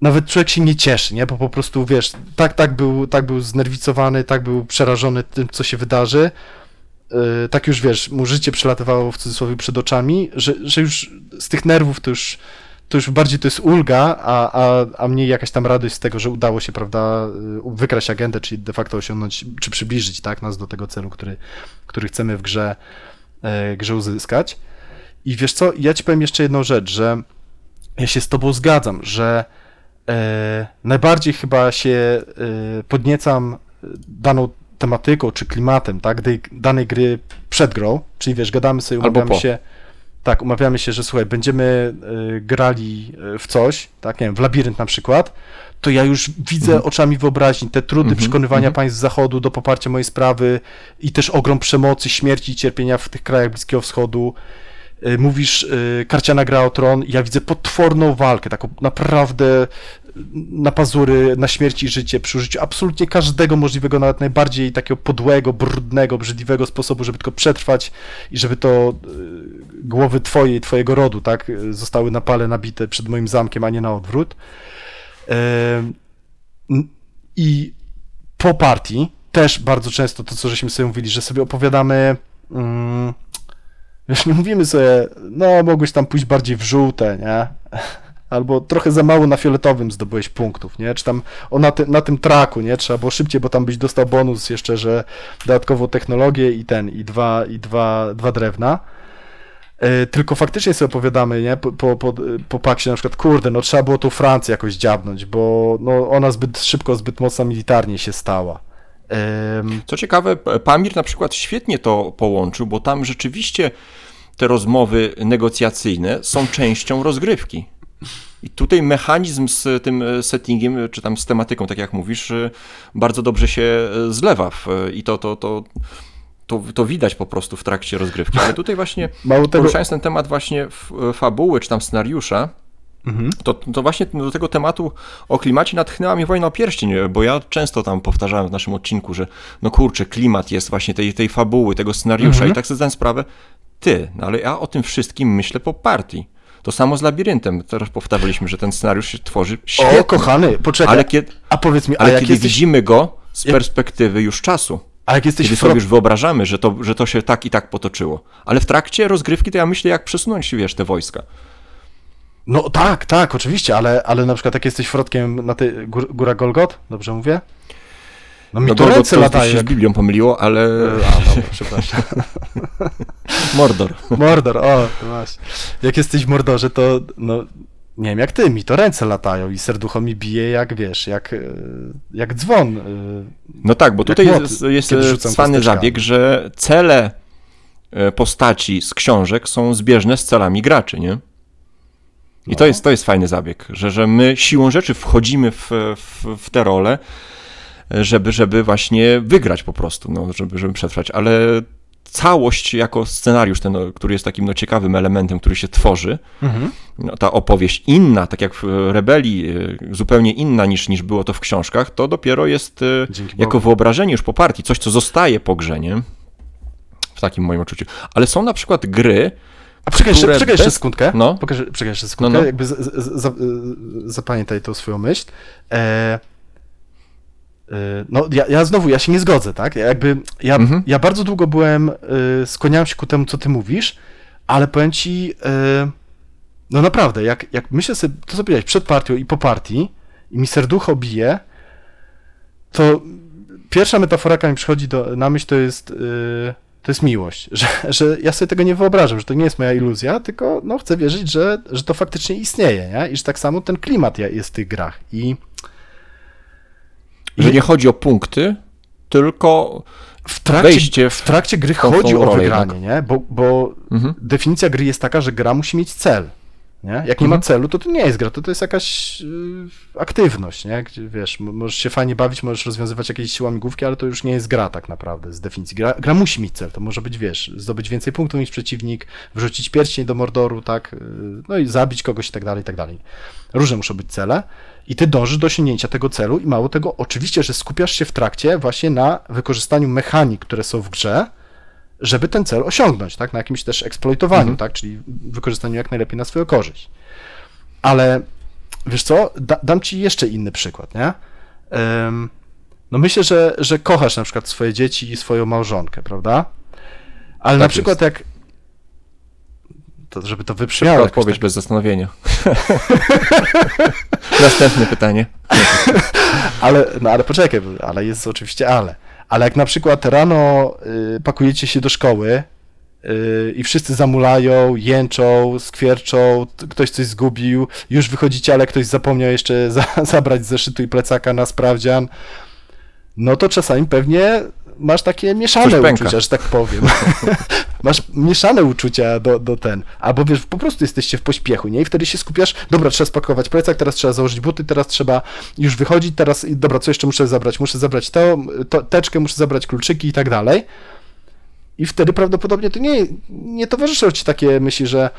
nawet człowiek się nie cieszy, nie? Bo po prostu, wiesz, tak, tak, był, tak był znerwicowany, tak był przerażony tym, co się wydarzy, yy, tak już, wiesz, mu życie przelatywało w cudzysłowie przed oczami, że, że już z tych nerwów to już, to już bardziej to jest ulga, a, a, a mniej jakaś tam radość z tego, że udało się, prawda, yy, wykraść agendę, czyli de facto osiągnąć, czy przybliżyć, tak, nas do tego celu, który, który chcemy w grze, yy, grze uzyskać. I wiesz co, ja ci powiem jeszcze jedną rzecz, że ja się z tobą zgadzam, że e, najbardziej chyba się e, podniecam daną tematyką czy klimatem, tak, tej, danej gry przed grą, czyli wiesz, gadamy sobie, Albo umawiamy po. się, tak, umawiamy się, że słuchaj, będziemy e, grali e, w coś, tak, nie wiem, w labirynt na przykład, to ja już widzę Mhm. oczami wyobraźni te trudy Mhm, przekonywania mhm. państw zachodu do poparcia mojej sprawy i też ogrom przemocy, śmierci i cierpienia w tych krajach Bliskiego Wschodu. Y, Mówisz, y, karciana gra o tron, ja widzę potworną walkę, taką naprawdę na pazury, na śmierć i życie, przy użyciu absolutnie każdego możliwego, nawet najbardziej takiego podłego, brudnego, brzydliwego sposobu, żeby tylko przetrwać i żeby to y, głowy twoje i twojego rodu, tak, zostały na pale nabite przed moim zamkiem, a nie na odwrót. I po partii też bardzo często to, co żeśmy sobie mówili, że sobie opowiadamy. Mm, wiesz, nie mówimy sobie, no mogłeś tam pójść bardziej w żółte, nie? Albo trochę za mało na fioletowym zdobyłeś punktów, nie? Czy tam o, na, ty, na tym traku, nie? Trzeba było szybciej, bo tam byś dostał bonus jeszcze, że dodatkową technologię i ten, i dwa, i dwa, dwa drewna. E, Tylko faktycznie sobie opowiadamy, nie? Po, po, po, na przykład, kurde, no trzeba było tą Francję jakoś dziabnąć, bo no, ona zbyt szybko, zbyt mocno militarnie się stała. Co ciekawe, Pamir na przykład świetnie to połączył, bo tam rzeczywiście te rozmowy negocjacyjne są częścią rozgrywki. I tutaj mechanizm z tym e, settingiem, czy tam z tematyką, tak jak mówisz, e, bardzo dobrze się e, zlewa w, i to, to, to, to, to widać po prostu w trakcie rozgrywki. Ale tutaj właśnie, (laughs) Mało tego, poruszając ten temat właśnie fabuły, czy tam scenariusza, Mhm. To, to właśnie do tego tematu o klimacie natchnęła mnie wojna o pierścień, bo ja często tam powtarzałem w naszym odcinku, że no kurczę, klimat jest właśnie tej, tej fabuły, tego scenariusza Mhm. i tak sobie zdałem sprawę, ty, no ale ja o tym wszystkim myślę po partii. To samo z labiryntem. Teraz powtarzaliśmy, że ten scenariusz się tworzy świetnie. O, kochany, poczekaj. ale kiedy, A powiedz mi, a ale kiedy jesteś, widzimy go z perspektywy już czasu, a jak jesteś kiedy sobie już wyobrażamy, że to, że to się tak i tak potoczyło. Ale w trakcie rozgrywki to ja myślę, jak przesunąć, wiesz, te wojska. No tak, tak, oczywiście, ale, ale na przykład jak jesteś frotkiem na tej gór, Góra Golgot, dobrze mówię? No mi No to ręce to latają. się z. Biblią pomyliło, ale A, dobra, (laughs) przepraszam. (laughs) Mordor. Mordor, o, to właśnie. Jak jesteś w Mordorze, to no, nie wiem jak ty, mi to ręce latają i serducho mi bije jak, wiesz, jak, e, jak dzwon. e, No tak, bo tutaj młot, jest, jest cwany kosteczkami. zabieg, że cele e, postaci z książek są zbieżne z celami graczy, nie? I No. to jest, to jest fajny zabieg, że, że my siłą rzeczy wchodzimy w, w, w te role, żeby, żeby właśnie wygrać po prostu, no, żeby, żeby przetrwać, ale całość jako scenariusz, ten, który jest takim no, ciekawym elementem, który się tworzy, Mhm. no, ta opowieść inna, tak jak w Rebelii, y, zupełnie inna niż, niż było to w książkach, to dopiero jest y, Dzięki jako Bogu. wyobrażenie już po partii, coś, co zostaje po grze, nie? W takim moim odczuciu. Ale są na przykład gry, A poczekaj jeszcze, poczekaj jeszcze sekundkę. No. Pokażę, poczekaj jeszcze sekundkę, No, no. jakby z, z, z, za- zapamiętaj tą swoją myśl. E, no ja, ja znowu, ja się nie zgodzę, tak? Ja jakby, ja, Mhm. ja bardzo długo byłem, e, skłaniałem się ku temu, co ty mówisz, ale powiem ci, e, no naprawdę, jak, jak myślę sobie, to co powiedziałeś, przed partią i po partii i mi serducho bije, to pierwsza metafora, jaka mi przychodzi do, na myśl, to jest, to jest miłość. (laughs) Że, że ja sobie tego nie wyobrażam, że to nie jest moja iluzja, tylko no, chcę wierzyć, że, że to faktycznie istnieje, nie? I że tak samo ten klimat jest w tych grach. I że nie chodzi o punkty, tylko w trakcie, wejście w- trakcie gry chodzi o wygranie, nie? Bo, bo Mhm. definicja gry jest taka, że gra musi mieć cel. Nie? Jak nie Mhm. ma celu, to to nie jest gra, to to jest jakaś yy, aktywność, nie? Gdzie, wiesz, możesz się fajnie bawić, możesz rozwiązywać jakieś łamigłówki, ale to już nie jest gra tak naprawdę z definicji. Gra, gra musi mieć cel, to może być, wiesz, zdobyć więcej punktów niż przeciwnik, wrzucić pierścień do Mordoru, tak? Yy, No i zabić kogoś i tak dalej, i tak dalej. Różne muszą być cele i ty dążysz do osiągnięcia tego celu i mało tego, oczywiście, że skupiasz się w trakcie właśnie na wykorzystaniu mechanik, które są w grze, żeby ten cel osiągnąć, tak? Na jakimś też eksploitowaniu, Mhm. tak? Czyli wykorzystaniu jak najlepiej na swoją korzyść. Ale wiesz co, da, dam ci jeszcze inny przykład, nie? Em, no myślę, że, że kochasz na przykład swoje dzieci i swoją małżonkę, prawda? Ale na Tak przykład jak to żeby to wybrzmiało Szybka odpowiedź tak, bez zastanowienia. (laughs) Następne pytanie. (laughs) ale, no ale poczekaj, ale jest oczywiście ale. Ale jak na przykład rano y, pakujecie się do szkoły y, i wszyscy zamulają, jęczą, skwierczą, ktoś coś zgubił, już wychodzicie, ale ktoś zapomniał jeszcze za, (laughs) zabrać zeszytu i plecaka na sprawdzian, no to czasami pewnie masz takie mieszane uczucia, że tak powiem. (laughs) masz mieszane uczucia do, do ten, albo wiesz, po prostu jesteście w pośpiechu, nie? I wtedy się skupiasz, dobra, trzeba spakować plecak, teraz trzeba założyć buty, teraz trzeba już wychodzić, teraz, dobra, co jeszcze muszę zabrać? Muszę zabrać to, to teczkę, muszę zabrać kluczyki i tak dalej. I wtedy prawdopodobnie to nie, nie towarzyszą ci takie myśli, że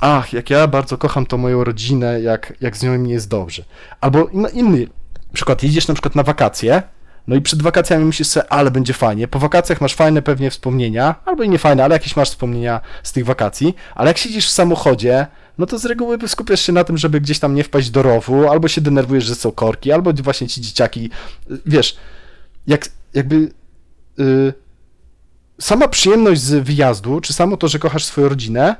ach, jak ja bardzo kocham tą moją rodzinę, jak, jak z nią mi jest dobrze. Albo in, inny przykład, jedziesz na przykład na wakacje, no i przed wakacjami myślisz sobie, ale będzie fajnie. Po wakacjach masz fajne pewnie wspomnienia, albo i nie fajne, ale jakieś masz wspomnienia z tych wakacji, ale jak siedzisz w samochodzie, no to z reguły skupiasz się na tym, żeby gdzieś tam nie wpaść do rowu, albo się denerwujesz, że są korki, albo właśnie ci dzieciaki, y, wiesz, jak, jakby y, sama przyjemność z wyjazdu, czy samo to, że kochasz swoją rodzinę,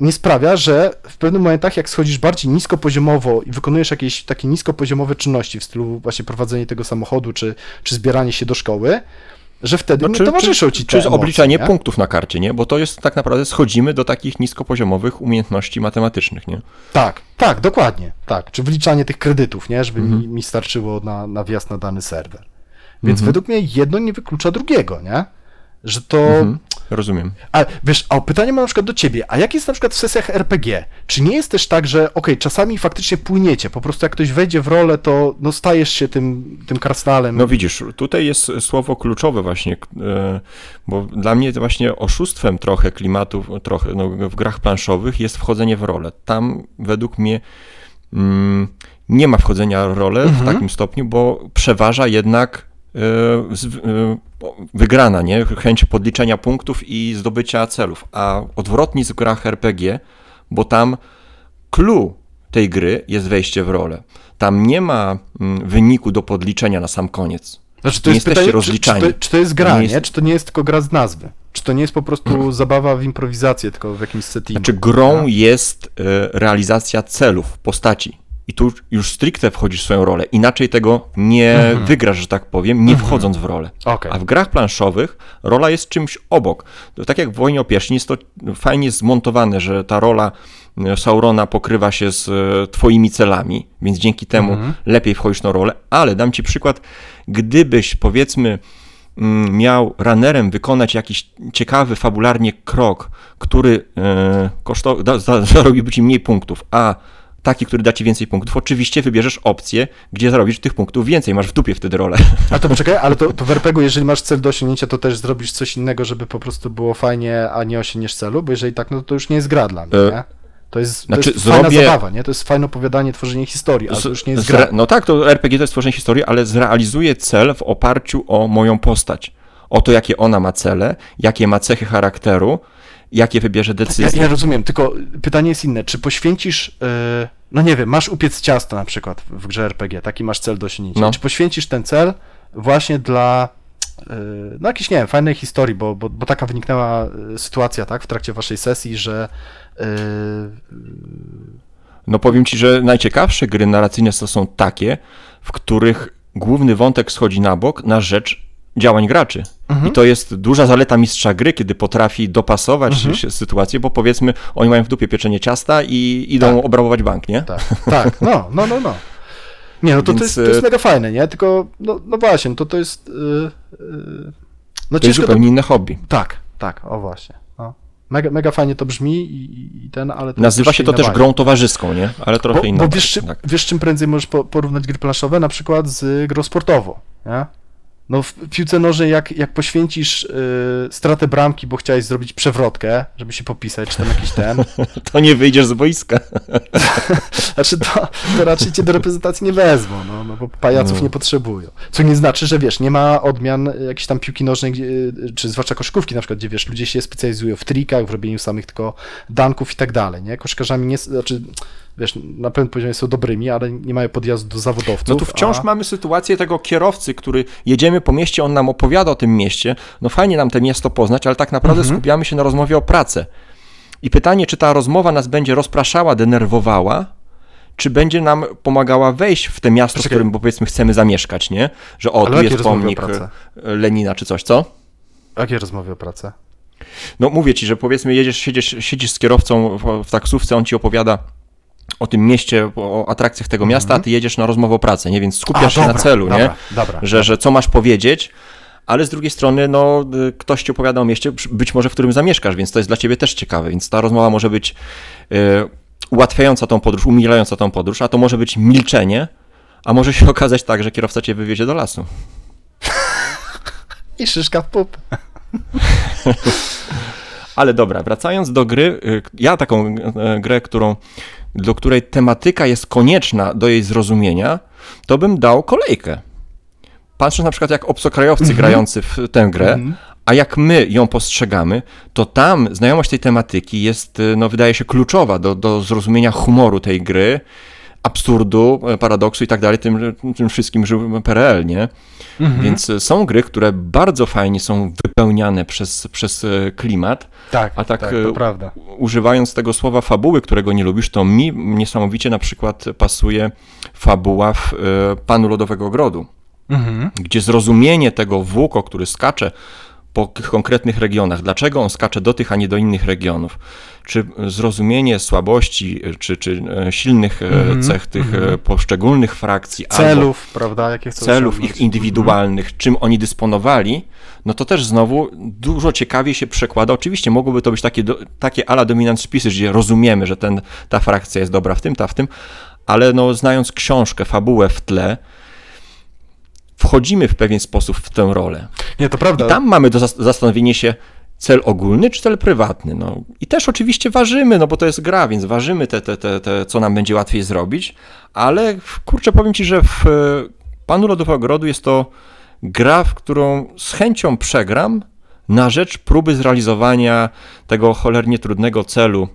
nie sprawia, że w pewnych momentach, jak schodzisz bardziej niskopoziomowo i wykonujesz jakieś takie niskopoziomowe czynności w stylu właśnie prowadzenie tego samochodu, czy, czy zbieranie się do szkoły, że wtedy nie towarzyszą ci te czy emocje, obliczanie nie? punktów na karcie, nie? Bo to jest tak naprawdę, schodzimy do takich niskopoziomowych umiejętności matematycznych, nie? Tak, tak, dokładnie, tak. Czy wliczanie tych kredytów, nie? Żeby Mhm. mi, mi starczyło na, na wjazd na dany serwer. Więc Mhm. według mnie jedno nie wyklucza drugiego, nie? Że to... Mhm. rozumiem. A wiesz, a pytanie mam na przykład do ciebie, a jak jest na przykład w sesjach RPG? Czy nie jest też tak, że okej, czasami faktycznie płyniecie, po prostu jak ktoś wejdzie w rolę, to no stajesz się tym, tym krasnalem. No widzisz, tutaj jest słowo kluczowe właśnie, e, bo dla mnie to właśnie oszustwem trochę klimatu trochę, no, w grach planszowych jest wchodzenie w rolę. Tam według mnie mm, nie ma wchodzenia w rolę w takim stopniu, bo przeważa jednak wygrana, nie? Chęć podliczenia punktów i zdobycia celów, a odwrotnie jest w grach RPG, bo tam clue tej gry jest wejście w rolę. Tam nie ma mm, wyniku do podliczenia na sam koniec. Znaczy, to nie jest pytanie, czy, czy, rozliczani. to, czy to jest gra, To nie nie, jest- Mhm. Czy to nie jest tylko gra z nazwy? Czy to nie jest po prostu (clears throat) zabawa w improwizację, tylko w jakimś settingu? Znaczy grą Tak? jest e, realizacja celów, postaci. I tu już stricte wchodzisz w swoją rolę. Inaczej tego nie Mhm. wygrasz, że tak powiem, nie wchodząc w rolę. Okej. A w grach planszowych rola jest czymś obok. Tak jak w Wojnie o Pierścień jest to fajnie zmontowane, że ta rola e, Saurona pokrywa się z e, twoimi celami, więc dzięki temu Mhm. lepiej wchodzisz na rolę. Ale dam ci przykład, gdybyś powiedzmy mm, miał runnerem wykonać jakiś ciekawy fabularnie krok, który e, kosztow- da, za, zarobiłby ci mniej punktów, a taki, który da ci więcej punktów, oczywiście wybierzesz opcję, gdzie zarobisz tych punktów więcej, masz w dupie wtedy rolę. A to poczekaj, ale to, to w RPG-u, jeżeli masz cel do osiągnięcia, to też zrobisz coś innego, żeby po prostu było fajnie, a nie osiągniesz celu? Bo jeżeli tak, no to już nie jest gra dla mnie, E, nie? To jest, znaczy, to jest fajna zrobię- zabawa, nie? To jest fajne opowiadanie, tworzenie historii, ale to już nie jest gra. No tak, to RPG to jest tworzenie historii, ale zrealizuję cel w oparciu o moją postać. O to, jakie ona ma cele, jakie ma cechy charakteru, jakie wybierze Ja, decyzje. ja rozumiem, tylko pytanie jest inne. Czy poświęcisz, e, no nie wiem, masz upiec ciasto na przykład w grze RPG, taki masz cel do osiągnięcia. No. Czy poświęcisz ten cel właśnie dla, e, no jakiejś, nie wiem, fajnej historii, bo, bo, bo taka wyniknęła e, sytuacja, tak, w trakcie waszej sesji, że e, No powiem ci, że najciekawsze gry narracyjne to są takie, w których główny wątek schodzi na bok na rzecz działań graczy. Mhm. I to jest duża zaleta mistrza gry, kiedy potrafi dopasować Mhm. się sytuację, bo powiedzmy, oni mają w dupie pieczenie ciasta i idą Tak. obrabować bank, nie? Tak, (laughs) tak, no, no, no, no. Nie, no to, Więc, to, jest, to jest e, mega fajne, nie? Tylko, no, no właśnie, to to jest... Yy, yy, no To jest zupełnie inne hobby. Tak, tak, o właśnie. No. Mega, mega fajnie to brzmi i, i ten, ale... Nazywa się to też bajka. grą towarzyską, nie? Ale trochę Bo, inna. bo wiesz, czym, tak. wiesz, czym prędzej możesz po, porównać gry planszowe? Na przykład z grą sportową, nie? No w piłce nożnej jak, jak poświęcisz y, stratę bramki, bo chciałeś zrobić przewrotkę, żeby się popisać, czy tam jakiś ten, (laughs) To nie wyjdziesz z boiska. (laughs) Znaczy to, to raczej cię do reprezentacji nie wezmą, no, no bo pajaców No. nie potrzebują. Co nie znaczy, że wiesz, nie ma odmian jakiejś tam piłki nożnej, gdzie, czy zwłaszcza koszykówki na przykład, gdzie wiesz, ludzie się specjalizują w trikach, w robieniu samych tylko danków i tak dalej, nie? Koszkarzami nie, znaczy, wiesz, na pewnym poziomie są dobrymi, ale nie mają podjazdu do zawodowców. No tu wciąż a... mamy sytuację tego kierowcy, który jedziemy po mieście, on nam opowiada o tym mieście. No fajnie nam to miasto poznać, ale tak naprawdę Mhm. skupiamy się na rozmowie o pracy. I pytanie, czy ta rozmowa nas będzie rozpraszała, denerwowała, czy będzie nam pomagała wejść w te miasto, w Poczekaj. którym powiedzmy chcemy zamieszkać, nie? Że o, Ale tu jest pomnik e, Lenina czy coś, co? Jakie rozmowy o pracę? No mówię ci, że powiedzmy jedziesz, siedzisz, siedzisz z kierowcą w, w taksówce, on ci opowiada o tym mieście, o atrakcjach tego miasta, a ty jedziesz na rozmowę o pracę, nie? Więc skupiasz Mhm. A, się dobra, na celu, dobra, nie? dobra, że, że co masz powiedzieć, ale z drugiej strony, no, y, ktoś ci opowiada o mieście, być może w którym zamieszkasz, więc to jest dla ciebie też ciekawe, więc ta rozmowa może być y, ułatwiająca tą podróż, umilająca tą podróż, a to może być milczenie, a może się (laughs) okazać tak, że kierowca cię wywiezie do lasu. (laughs) I szyszka w pup. (laughs) Ale dobra, wracając do gry, y, ja taką y, grę, którą, do której tematyka jest konieczna do jej zrozumienia, to bym dał kolejkę. Patrząc na przykład jak obcokrajowcy grający w tę grę, Mhm. a jak my ją postrzegamy, to tam znajomość tej tematyki jest, y, no wydaje się, kluczowa do, do zrozumienia humoru tej gry, absurdu, e, paradoksu i tak dalej, tym, tym wszystkim żył PRL, nie? Więc y, są gry, które bardzo fajnie są wypełniane przez, przez y, klimat, Tak, A tak, tak, e, to prawda. używając tego słowa fabuły, którego nie lubisz, to mi niesamowicie na przykład pasuje fabuła w e, Panu Lodowego Ogrodu, Mhm. gdzie zrozumienie tego włóko, który skacze po konkretnych regionach. Dlaczego on skacze do tych, a nie do innych regionów? Czy zrozumienie słabości, czy, czy e, silnych e, Mhm, cech tych mhm. e, poszczególnych frakcji, Celów, prawda, jakie chcą celów ich indywidualnych, czym oni dysponowali, no to też znowu dużo ciekawiej się przekłada. Oczywiście mogłyby to być takie, do, takie ala dominant spisy, gdzie rozumiemy, że ten, ta frakcja jest dobra w tym, ta w tym, ale no, znając książkę, fabułę w tle, wchodzimy w pewien sposób w tę rolę. Nie, to prawda. I tam mamy do zas- zastanowienie się, cel ogólny czy cel prywatny. No. I też oczywiście ważymy, no bo to jest gra, więc ważymy te, te, te, te, co nam będzie łatwiej zrobić, ale kurczę, powiem Ci, że w e, Panu Lodowego Ogrodu jest to gra, w którą z chęcią przegram na rzecz próby zrealizowania tego cholernie trudnego celu,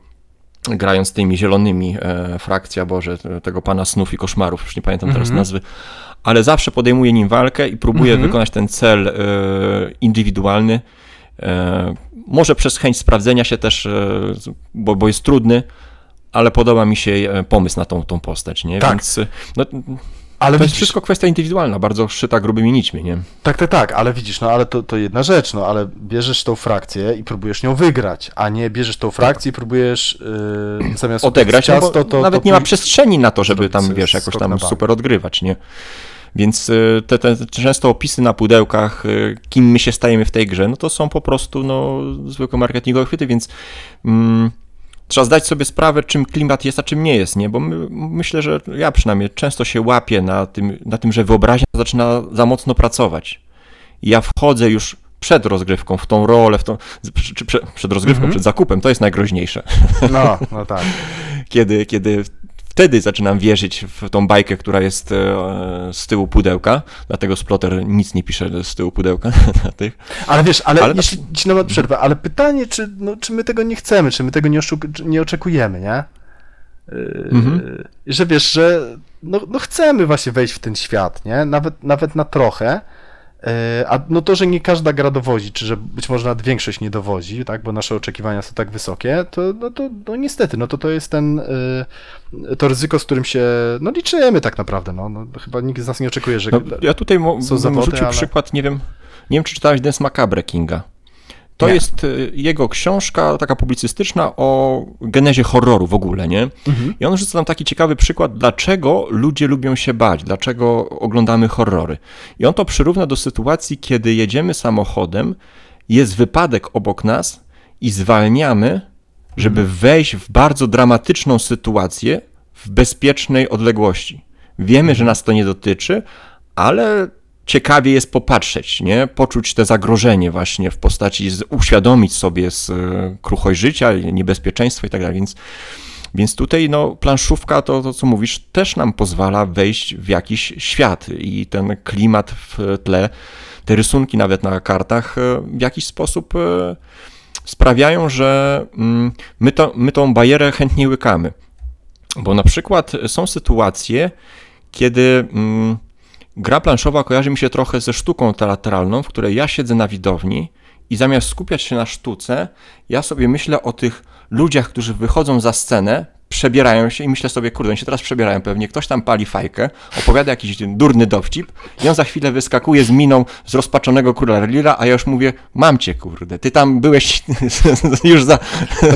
grając tymi zielonymi, e, frakcja, Boże, te- tego Pana Snów i Koszmarów, już nie pamiętam teraz Mhm. nazwy, ale zawsze podejmuję nim walkę i próbuję Mhm. wykonać ten cel e, indywidualny, E, Może przez chęć sprawdzenia się też, e, bo, bo jest trudny, ale podoba mi się pomysł na tą, tą postać, nie? Tak. Więc no, ale to jest widzisz, wszystko kwestia indywidualna, bardzo szyta grubymi nićmi, nie? Tak, tak, tak, ale widzisz, no ale to, to jedna rzecz, no ale bierzesz tą frakcję i próbujesz nią wygrać, a nie bierzesz tą frakcję i próbujesz yy, zamiast Odegrać, no to, nawet to nie ma przestrzeni na to, żeby tam, jest wiesz, jakoś tam super odgrywać, nie? Więc e, te, te często opisy na pudełkach, e, kim my się stajemy w tej grze, no to są po prostu no, zwykłe marketingowe chwyty, więc mm, trzeba zdać sobie sprawę, czym klimat jest, a czym nie jest, nie? Bo my, myślę, że ja przynajmniej często się łapię na tym, na tym, że wyobraźnia zaczyna za mocno pracować. I ja wchodzę już przed rozgrywką w tą rolę, w tą, czy, przed rozgrywką, Mhm. przed zakupem, to jest najgroźniejsze No, (laughs) no tak. kiedy, kiedy wtedy zaczynam wierzyć w tą bajkę, która jest e, z tyłu pudełka, dlatego Splotter nic nie pisze z tyłu pudełka (laughs) na tych. Ale wiesz, ale, Ale tak- jeśli ci nawet przerwę, ale pytanie, czy, no, czy my tego nie chcemy, czy my tego nie, nie oczekujemy, nie? Yy, Mhm. Że wiesz, że no, no chcemy właśnie wejść w ten świat, nie? Nawet, nawet na trochę. Yy, A no to, że nie każda gra dowodzi, czy że być może nawet większość nie dowodzi, tak, bo nasze oczekiwania są tak wysokie, to, no to no niestety, no to to jest ten, yy, to ryzyko, z którym się, no liczymy tak naprawdę, no, no chyba nikt z nas nie oczekuje, że... No, ja tutaj mo- zawody, rzucił ale- przykład, nie wiem, nie wiem czy czytałeś Dance Macabre Kinga. To Nie. jest e, jego książka taka publicystyczna o genezie horroru w ogóle, nie? Mhm. I on rzuca nam taki ciekawy przykład, dlaczego ludzie lubią się bać, dlaczego oglądamy horrory. I on to przyrówna do sytuacji, kiedy jedziemy samochodem, jest wypadek obok nas i zwalniamy, żeby wejść w bardzo dramatyczną sytuację w bezpiecznej odległości. Wiemy, że nas to nie dotyczy, ale ciekawie jest popatrzeć, nie? Poczuć te zagrożenie właśnie w postaci, uświadomić sobie z e, kruchość życia, niebezpieczeństwo i tak dalej, więc więc tutaj no, planszówka, to, to co mówisz, też nam pozwala wejść w jakiś świat i ten klimat w tle, te rysunki nawet na kartach e, w jakiś sposób e, sprawiają, że mm, my, to, my tą barierę chętnie łykamy. Bo na przykład są sytuacje, kiedy mm, gra planszowa kojarzy mi się trochę ze sztuką teatralną, w której ja siedzę na widowni i zamiast skupiać się na sztuce, ja sobie myślę o tych ludziach, którzy wychodzą za scenę, przebierają się i myślę sobie, kurde, oni się teraz przebierają pewnie, ktoś tam pali fajkę, opowiada jakiś durny dowcip i on za chwilę wyskakuje z miną zrozpaczonego króla Lira, a ja już mówię, mam cię, kurde, ty tam byłeś (laughs) już za,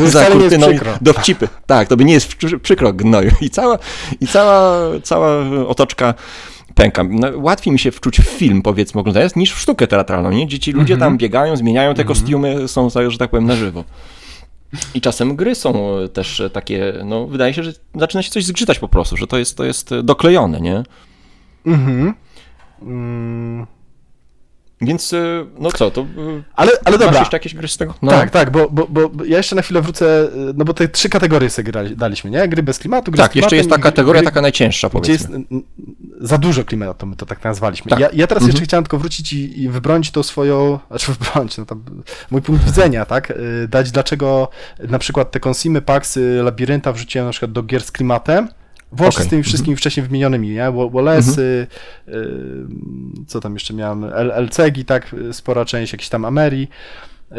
za kurtyną dowcipy. Tak, to by nie jest przy- przykro gnoju. I cała, i cała, cała otoczka pęka. No, łatwiej mi się wczuć w film, powiedzmy, oglądając, niż w sztukę teatralną, nie? Gdzie ci ludzie Mhm. tam biegają, zmieniają te kostiumy, są, że tak powiem, na żywo. I czasem gry są też takie, no wydaje się, że zaczyna się coś zgrzytać po prostu, że to jest, to jest doklejone, nie? Mhm. Mm. Więc y, no co, to y, Ale, ale masz dobra, jeszcze jakieś gry z tego? No. Tak, tak, bo, bo, bo ja jeszcze na chwilę wrócę, no bo te trzy kategorie sobie grali, daliśmy, nie? Gry bez klimatu, gry z Tak, jeszcze jest ta kategoria gry, taka najcięższa, Gdzie powiedzmy. jest za dużo klimatu, my to tak nazwaliśmy. Tak. Ja, ja teraz Mhm. jeszcze chciałem tylko wrócić i, i wybronić tą swoją, znaczy wybronić, no tam, mój punkt widzenia, tak? Dać dlaczego na przykład te konsimy, paksy, labirynta wrzuciłem na przykład do gier z klimatem, Włącznie Okej. z tymi wszystkimi wcześniej wymienionymi, nie? Wa- Wallace'y, y, co tam jeszcze miałem, LCG, tak, y, spora część, jakieś tam Ameri,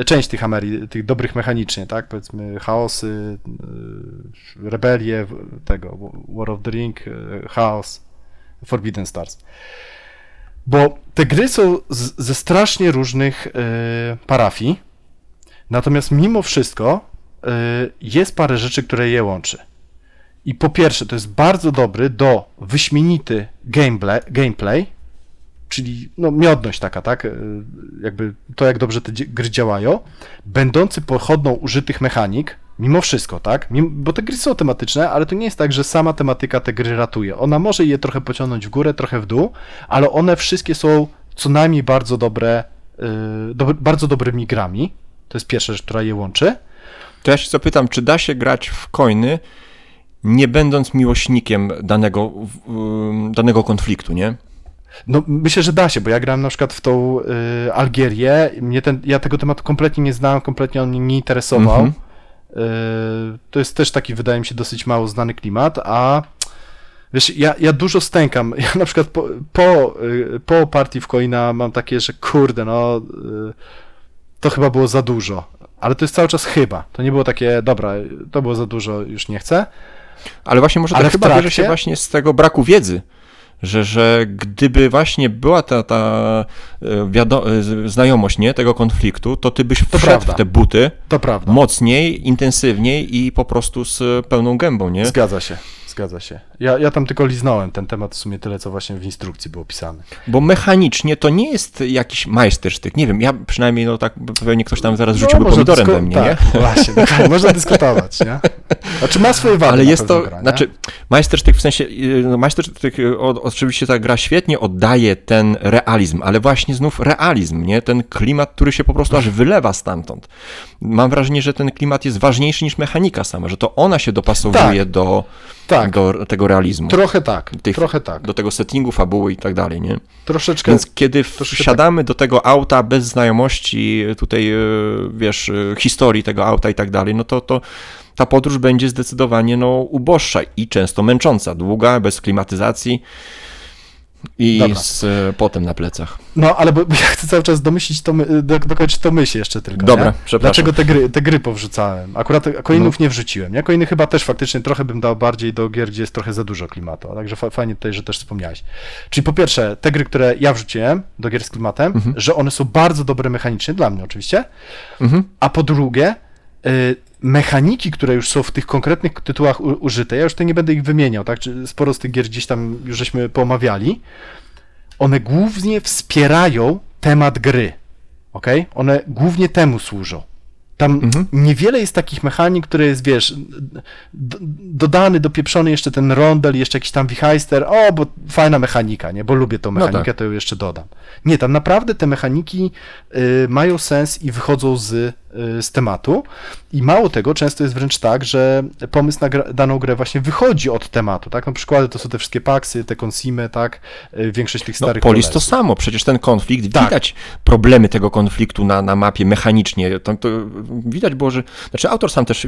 y, część tych Ameri, tych dobrych mechanicznie, tak, powiedzmy Chaosy, y, Rebelie, tego, War of the Ring, y, Chaos, Forbidden Stars. Bo te gry są z, ze strasznie różnych y, parafii, natomiast mimo wszystko y, jest parę rzeczy, które je łączy. I po pierwsze, to jest bardzo dobry do wyśmienity gameplay, gameplay czyli no, miodność taka, tak? Y, Jakby to, jak dobrze te gry działają, będący pochodną użytych mechanik, mimo wszystko, tak? Bo te gry są tematyczne, ale to nie jest tak, że sama tematyka te gry ratuje. Ona może je trochę pociągnąć w górę, trochę w dół, ale one wszystkie są co najmniej bardzo dobre, yy, dob- bardzo dobrymi grami. To jest pierwsza rzecz, która je łączy. To ja się zapytam, czy da się grać w coiny, nie będąc miłośnikiem danego, danego konfliktu, nie? No, myślę, że da się, bo ja grałem na przykład w tą y, Algierię. Mnie ten, ja tego tematu kompletnie nie znałem, kompletnie on mnie nie interesował. Mhm. Y, to jest też taki, wydaje mi się, dosyć mało znany klimat, a wiesz, ja, ja dużo stękam. (laughs) Ja na przykład po, po, y, po partii w Coina mam takie, że kurde, no y, to chyba było za dużo. Ale to jest cały czas chyba. To nie było takie, dobra, to było za dużo, już nie chcę. Ale właśnie może Ale to w chyba bierze się trakcie- właśnie z tego braku wiedzy, że, że gdyby właśnie była ta, ta e, e, znajomość nie, tego konfliktu, to ty byś wszedł prawda. w te buty To prawda. mocniej, intensywniej i po prostu z pełną gębą, nie? Zgadza się, zgadza się. Ja, ja tam tylko liznąłem ten temat, w sumie tyle, co właśnie w instrukcji było pisane. Bo mechanicznie to nie jest jakiś majstersztyk. Nie wiem, ja przynajmniej, no tak, pewnie ktoś tam zaraz No, rzuciłby można pomidorem dysko- we mnie, tak, nie? Właśnie, dokładnie, można dyskutować, nie? Znaczy ma swoje wady Ale jest to, gra, znaczy, majstersztyk w sensie, yy, no majstersztyk, o- oczywiście ta gra świetnie oddaje ten realizm, ale właśnie znów realizm, nie? Ten klimat, który się po prostu aż wylewa stamtąd. Mam wrażenie, że ten klimat jest ważniejszy niż mechanika sama, że to ona się dopasowuje Tak. do, Tak, do tego realizmu, trochę tak, Tych- trochę tak. do tego settingu, fabuły i tak dalej, nie? Troszeczkę, Więc kiedy wsiadamy do tego auta bez znajomości tutaj, yy, wiesz, yy, historii tego auta i tak dalej, no to, to ta podróż będzie zdecydowanie no, uboższa i często męcząca, długa, bez klimatyzacji i Dobra. z e, potem na plecach. no ale bo, bo ja chcę cały czas domyślić to, my- do, dokończyć to myśl jeszcze tylko, Dobra, nie? przepraszam. Dlaczego te gry, te gry powrzucałem? Akurat coinów No. nie wrzuciłem, nie? Coiny chyba też faktycznie trochę bym dał bardziej do gier, gdzie jest trochę za dużo klimatu, także fa- fajnie tutaj, że też wspomniałeś. Czyli po pierwsze, te gry, które ja wrzuciłem do gier z klimatem, Mhm. że one są bardzo dobre mechanicznie, dla mnie oczywiście, Mhm. A po drugie, y, mechaniki, które już są w tych konkretnych tytułach użyte, ja już tutaj nie będę ich wymieniał, tak? Sporo z tych gier gdzieś tam już żeśmy poomawiali, one głównie wspierają temat gry, ok? One głównie temu służą. Tam Mhm. niewiele jest takich mechanik, które jest, wiesz, dodany, dopieprzony jeszcze ten rondel, jeszcze jakiś tam wichajster, o, bo fajna mechanika, nie, bo lubię tą No mechanikę, tak. to ją jeszcze dodam. Nie, tam naprawdę te mechaniki y, mają sens i wychodzą z, z tematu i mało tego, często jest wręcz tak, że pomysł na gra, daną grę właśnie wychodzi od tematu, tak, no przykłady to są te wszystkie paksy, te consimy, tak, y, większość tych No, starych Polis to samo, przecież ten konflikt, Tak. widać problemy tego konfliktu na, na mapie mechanicznie. To, to widać było, że. Znaczy, autor sam też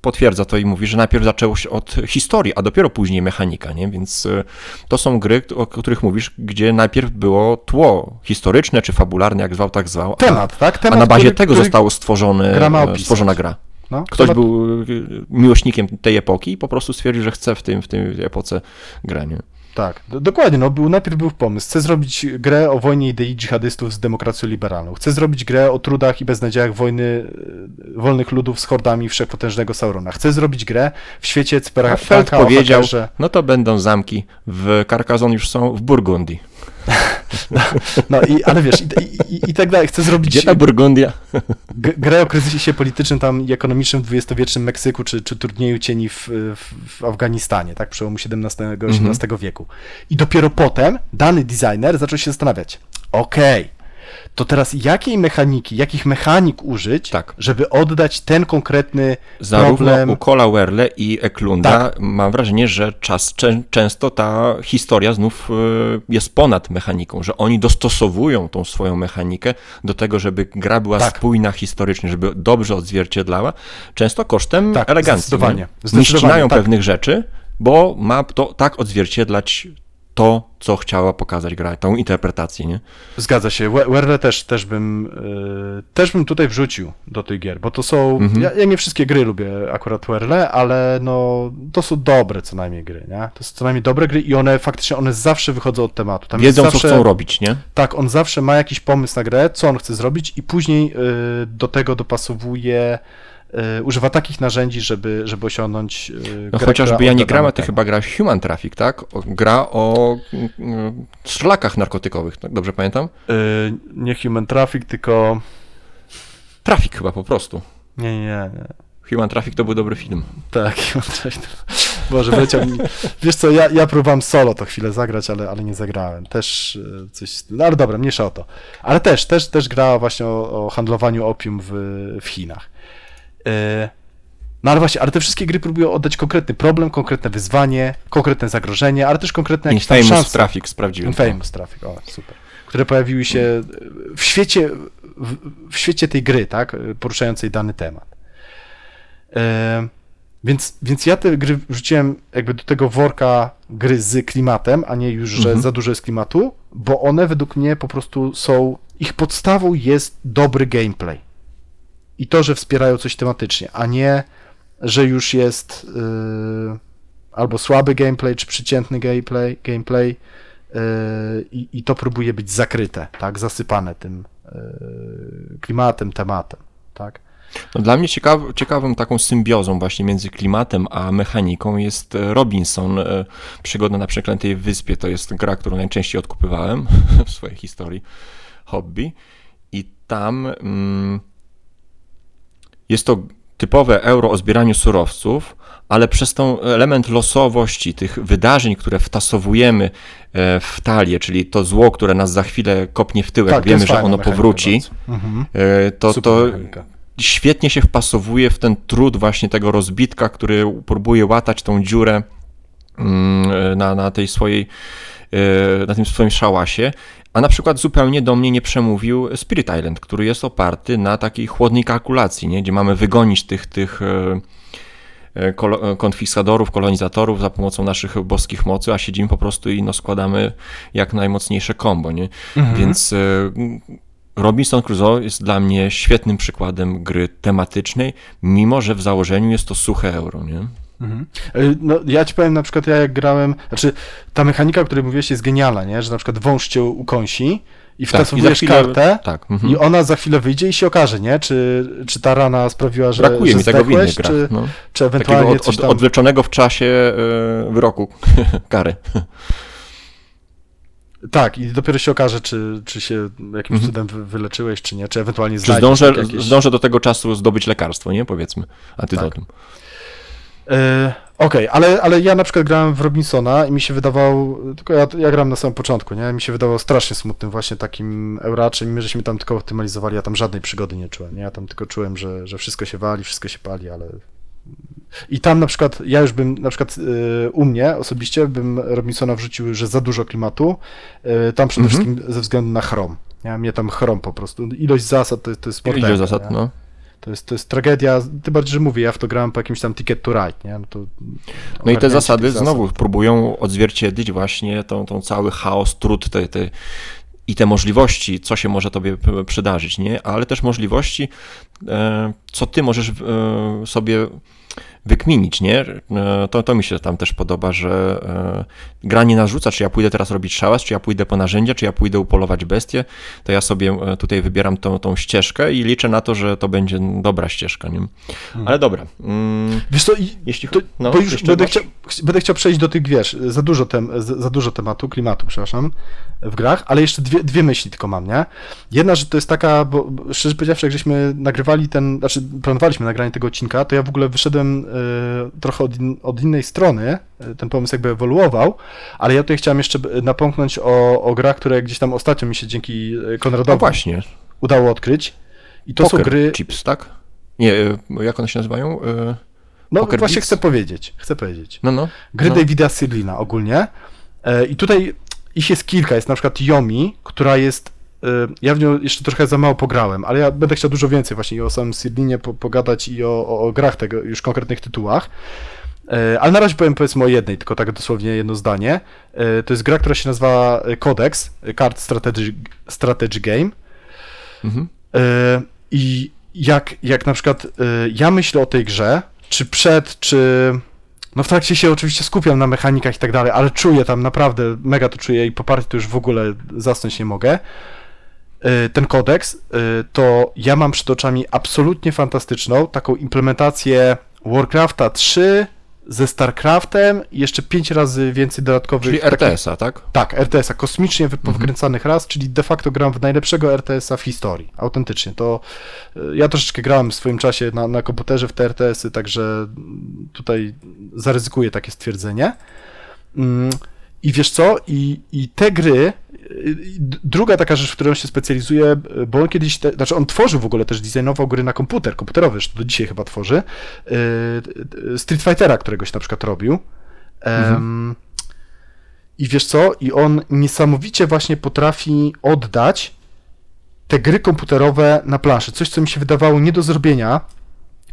potwierdza to i mówi, że najpierw zaczęło się od historii, a dopiero później mechanika, nie? Więc y, to są gry, o których mówisz, gdzie najpierw było tło historyczne czy fabularne, jak zwał, tak zwał. a- Temat, tak? A, Temat, na bazie który- tego który zostało stworzone, gra ma e, stworzona gra. no, Ktoś temat- był y, miłośnikiem tej epoki i po prostu stwierdził, że chce w, tym, w tej epoce grę, nie? Tak, do, dokładnie, no był, najpierw był pomysł, chcę zrobić grę o wojnie idei dżihadystów z demokracją liberalną, chcę zrobić grę o trudach i beznadziejach wojny e, wolnych ludów z hordami wszechpotężnego Saurona, chcę zrobić grę w świecie A Cpera Feld powiedział, hakerze. no to będą zamki. W Carcassonne już są w Burgundii. (laughs) no i, ale wiesz, i, i, i, tak dalej, chcę zrobić Gdzie ta Burgundia? (laughs) grę o kryzysie politycznym tam i ekonomicznym w dwudziestowiecznym Meksyku, czy, czy turnieju cieni w, w, w Afganistanie, tak, przełomu XVII-XVIII wieku. I dopiero potem dany designer zaczął się zastanawiać, okej, to teraz jakiej mechaniki, jakich mechanik użyć, Tak. żeby oddać ten konkretny Zarówno problem. u Cola Werle i Eklunda Tak. mam wrażenie, że czas, czę, często ta historia znów y, jest ponad mechaniką, że oni dostosowują tą swoją mechanikę do tego, żeby gra była Tak. spójna historycznie, żeby dobrze odzwierciedlała, często kosztem Tak, elegancji. zdecydowanie. nie? Nie Zdecydowanie, ścinają tak. pewnych rzeczy, bo ma to tak odzwierciedlać to, co chciała pokazać gra, tą interpretację, nie? Zgadza się. We- Werle też, też, bym, y, też bym tutaj wrzucił do tych gier, bo to są. Mhm. Ja, ja nie wszystkie gry lubię akurat Werle, ale no to są dobre co najmniej gry, nie? To są co najmniej dobre gry i one faktycznie one zawsze wychodzą od tematu. Tam Wiedzą, zawsze, co chcą robić, nie? Tak, on zawsze ma jakiś pomysł na grę, co on chce zrobić i później y, do tego dopasowuje. Y, Używa takich narzędzi, żeby, żeby osiągnąć. y, No grę, chociażby ja nie na a ty chyba grałeś Human Traffic, tak? Gra o mm, szlakach narkotykowych, tak? dobrze pamiętam? Y, Nie Human Traffic, tylko. Traffic chyba po prostu. Nie, nie, nie. Human Traffic to był dobry film. Tak, (laughs) Boże, wleciał mi. Wiesz co, ja, ja próbowałem solo to chwilę zagrać, ale, ale nie zagrałem. Też e, coś. No ale dobra, mniejsza o to. Ale też, też, też grała właśnie o, o handlowaniu opium w, w Chinach. E, No ale właśnie, ale te wszystkie gry próbują oddać konkretny problem, konkretne wyzwanie, konkretne zagrożenie, ale też konkretne jakieś tam Infamous szanse. Traffic sprawdziłem. to. Infamous Traffic, o super. Które pojawiły się w świecie, w, w świecie tej gry, tak, poruszającej dany temat. E, więc, więc ja te gry wrzuciłem jakby do tego worka gry z klimatem, a nie już, że Mhm. za dużo jest klimatu, bo one według mnie po prostu są, ich podstawą jest dobry gameplay. I to, że wspierają coś tematycznie, a nie, że już jest yy, albo słaby gameplay, czy przeciętny gameplay, gameplay yy, i, to próbuje być zakryte, tak, zasypane tym yy, klimatem, tematem, tak. No, dla mnie ciekaw, ciekawą taką symbiozą właśnie między klimatem a mechaniką jest e, Robinson, e, Przygoda na Przeklętej Wyspie. To jest gra, którą najczęściej odkupywałem (laughs) w swojej historii hobby. I tam mm, jest to typowe euro o zbieraniu surowców, ale przez tą element losowości tych wydarzeń, które wtasowujemy e, w talię, czyli to zło, które nas za chwilę kopnie w tyłek, Tak, wiemy, że ono powróci. Mhm. e, to, Super to mechanika. świetnie się wpasowuje w ten trud właśnie tego rozbitka, który próbuje łatać tą dziurę mm, na, na tej swojej, e, na tym swoim szałasie. A na przykład zupełnie do mnie nie przemówił Spirit Island, który jest oparty na takiej chłodnej kalkulacji, nie? gdzie mamy wygonić tych, tych e, e, e, konfiskadorów, kolonizatorów za pomocą naszych boskich mocy, a siedzimy po prostu i no, składamy jak najmocniejsze kombo. Nie? Mhm. Więc e, Robinson Crusoe jest dla mnie świetnym przykładem gry tematycznej, mimo że w założeniu jest to suche euro, nie? Mhm. Y, No, ja ci powiem na przykład, ja jak grałem, znaczy ta mechanika, o której mówiłeś jest genialna, nie? Że na przykład wąż cię ukąsi i wtasowujesz Tak, kartę Tak. Mhm. i ona za chwilę wyjdzie i się okaże, nie? Czy, czy ta rana sprawiła, że, Brakuje mi tego w innych grach. czy, No. czy Takiego ewentualnie od, coś od, tam... odwleczonego w czasie e, wyroku (laughs) kary. Tak, i dopiero się okaże, czy, czy się jakimś Mhm. cudem wy- wyleczyłeś, czy nie, czy ewentualnie Czy zdążę, tak jakieś... zdążę do tego czasu zdobyć lekarstwo, nie? Powiedzmy, antydotum. E, Okej, ale, ale ja na przykład grałem w Robinsona i mi się wydawał, tylko ja, ja grałem na samym początku, nie? Mi się wydawał strasznie smutnym właśnie takim euraczem, my żeśmy tam tylko optymalizowali, ja tam żadnej przygody nie czułem, nie? Ja tam tylko czułem, że, że wszystko się wali, wszystko się pali, ale... I tam na przykład, ja już bym, na przykład e, u mnie osobiście bym Robinsona wrzucił, że za dużo klimatu, e, tam przede Mhm. wszystkim ze względu na chrom. Ja mnie tam chrom po prostu. Ilość zasad to, to jest morderka, zasad, nie? no. To jest, to jest tragedia, tym bardziej, że mówię, ja w to grałem po jakimś tam Ticket to Ride, nie? No, to No i te zasady tych zasad. znowu próbują odzwierciedlić właśnie tą, tą cały chaos, trud te, te, i te możliwości, co się może tobie przydarzyć, nie? Ale też możliwości, e, co ty możesz e, sobie wykminić, nie? E, To, to mi się tam też podoba, że e, gra nie narzuca, czy ja pójdę teraz robić szałas, czy ja pójdę po narzędzia, czy ja pójdę upolować bestię, to ja sobie e, tutaj wybieram tą, tą ścieżkę i liczę na to, że to będzie dobra ścieżka, nie? Ale dobra. Mm, Wiesz co, jeśli to, no, bo już będę chciał, ch- będę chciał przejść do tych, wiesz, za dużo, tem, za, dużo tematu, klimatu, przepraszam, w grach, ale jeszcze dwie, dwie myśli tylko mam, nie? Jedna, że to jest taka, bo szczerze powiedziawszy, jak żeśmy nagrywali ten, znaczy planowaliśmy nagranie tego odcinka, to ja w ogóle wyszedłem trochę od, od innej strony, e, ten pomysł jakby ewoluował, ale ja tutaj chciałem jeszcze b- napomknąć o, o grach, które gdzieś tam ostatnio mi się dzięki No Konradowi właśnie. udało odkryć. I to Poker są gry. Chips, tak? Nie, jak one się nazywają? No Poker właśnie chcę powiedzieć. Chcę powiedzieć. No, no. Gry no. Davida Sirlina ogólnie. E, I tutaj ich jest kilka. Jest na przykład Yomi, która jest. E, Ja w nią jeszcze trochę za mało pograłem, ale ja będę chciał dużo więcej właśnie o samym Sirlinie po, pogadać i o, o, o grach tego, już konkretnych tytułach. E, Ale na razie powiem powiedzmy o jednej, tylko tak dosłownie jedno zdanie. E, To jest gra, która się nazywa Codex, Card Strategy, Strategy Game. Mhm. I jak, jak na przykład ja myślę o tej grze, czy przed, czy. No w trakcie się oczywiście skupiam na mechanikach i tak dalej, ale czuję tam naprawdę, mega to czuję i po partii to już w ogóle zasnąć nie mogę. E, Ten kodeks, e, to ja mam przed oczami absolutnie fantastyczną taką implementację Warcrafta 3 ze StarCraftem i jeszcze 5 razy więcej dodatkowych. Czyli RTS-a, tak? tak, RTS-a, kosmicznie wy- powkręcanych raz, czyli de facto gram w najlepszego RTS-a w historii, autentycznie. To y, ja troszeczkę grałem w swoim czasie na, na komputerze w te RTS-y, także tutaj zaryzykuję takie stwierdzenie. Mm, I wiesz co, i, i te gry, druga taka rzecz, w której on się specjalizuje, bo on kiedyś, te, znaczy on tworzył w ogóle też, designował gry na komputer, komputerowy, zresztą do dzisiaj chyba tworzy, y, Street Fightera któregoś na przykład robił. Em, i wiesz co? I on niesamowicie właśnie potrafi oddać te gry komputerowe na planszę. Coś, co mi się wydawało nie do zrobienia.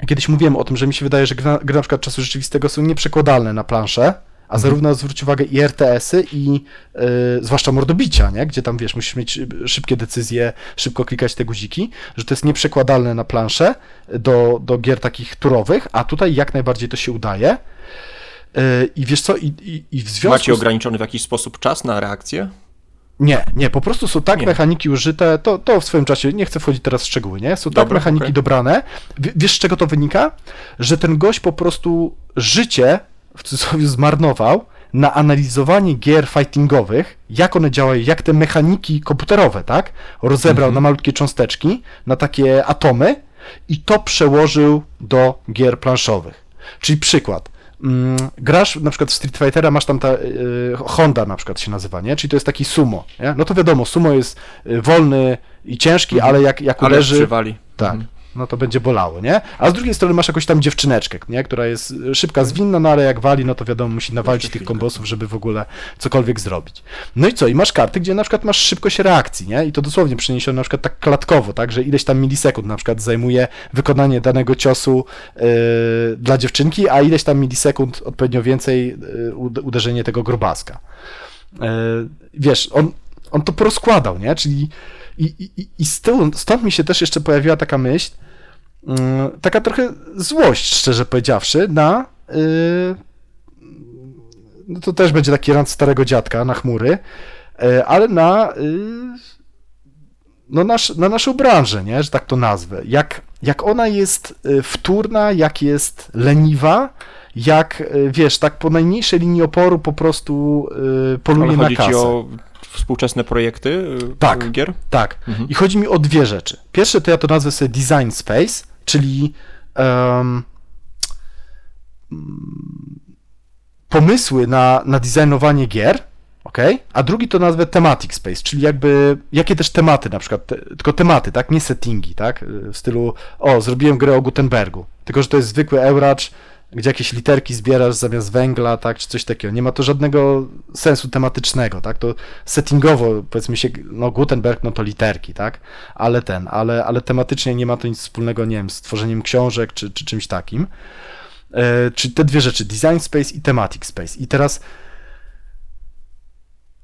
Kiedyś mówiłem o tym, że mi się wydaje, że gry, na- gry na przykład czasu rzeczywistego są nieprzekładalne na planszę, a zarówno zwróć uwagę i RTS-y, i y, zwłaszcza mordobicia, nie? gdzie tam wiesz, musisz mieć szybkie decyzje, szybko klikać te guziki, że to jest nieprzekładalne na planszę do, do gier takich turowych, a tutaj jak najbardziej to się udaje. Y, I wiesz co, i, i, i w związku Macie z... ograniczony w jakiś sposób czas na reakcję? Nie, nie, po prostu są tak Nie. mechaniki użyte, to, to w swoim czasie, nie chcę wchodzić teraz w szczegóły, nie? Są tak Dobra, mechaniki okej. dobrane. W, wiesz, z czego to wynika? Że ten gość po prostu życie, w cudzysłowie, zmarnował na analizowanie gier fightingowych, jak one działają, jak te mechaniki komputerowe, tak? Rozebrał Mhm. na malutkie cząsteczki, na takie atomy i to przełożył do gier planszowych. Czyli przykład. Mm, grasz na przykład w Street Fightera, masz tam ta y, Honda na przykład się nazywa, nie? Czyli to jest taki sumo, nie? No to wiadomo, sumo jest y, wolny i ciężki, ale jak, jak Mhm. Ale uderzy... przywali. Tak, Mhm. No to będzie bolało, nie? A z drugiej strony masz jakąś tam dziewczyneczkę, nie? Która jest y, szybka, zwinna, no ale jak wali, no to wiadomo, musi nawalić tych kombosów, żeby w ogóle cokolwiek zrobić. No i co? I masz karty, gdzie na przykład masz szybkość reakcji, nie? I to dosłownie przeniesione na przykład tak klatkowo, tak? Że ileś tam milisekund na przykład zajmuje wykonanie danego ciosu yy, dla dziewczynki, a ileś tam milisekund odpowiednio więcej yy, ud- uderzenie tego grobaska. Yy, wiesz, on, on to porozkładał, nie? Czyli i, i, i- stąd, stąd mi się też jeszcze pojawiła taka myśl, mm, taka trochę złość, szczerze powiedziawszy, na. Yy, no to też będzie taki rant starego dziadka na chmury, yy, ale na. Yy, no nasz, na naszą branżę, nie? że tak to nazwę. Jak, jak ona jest wtórna, jak jest leniwa, jak wiesz, tak po najmniejszej linii oporu po prostu poluje na kasę. ci o współczesne projekty y, Tak. gier? Tak. Mhm. I chodzi mi o dwie rzeczy. Pierwsze to ja to nazwę sobie design space, czyli mm, pomysły na, na designowanie gier, ok? A drugi to nazwę thematic space, czyli jakby jakie też tematy na przykład, te, tylko tematy, tak? Nie settingi, tak? W stylu, o, zrobiłem grę o Gutenbergu, tylko że to jest zwykły Euracz, gdzie jakieś literki zbierasz zamiast węgla, tak, czy coś takiego. Nie ma to żadnego sensu tematycznego, tak, to settingowo, powiedzmy się, no Gutenberg, no to literki, tak, ale ten, ale, ale tematycznie nie ma to nic wspólnego, nie wiem, z tworzeniem książek, czy, czy czymś takim. E, czyli te dwie rzeczy, design space i thematic space. I teraz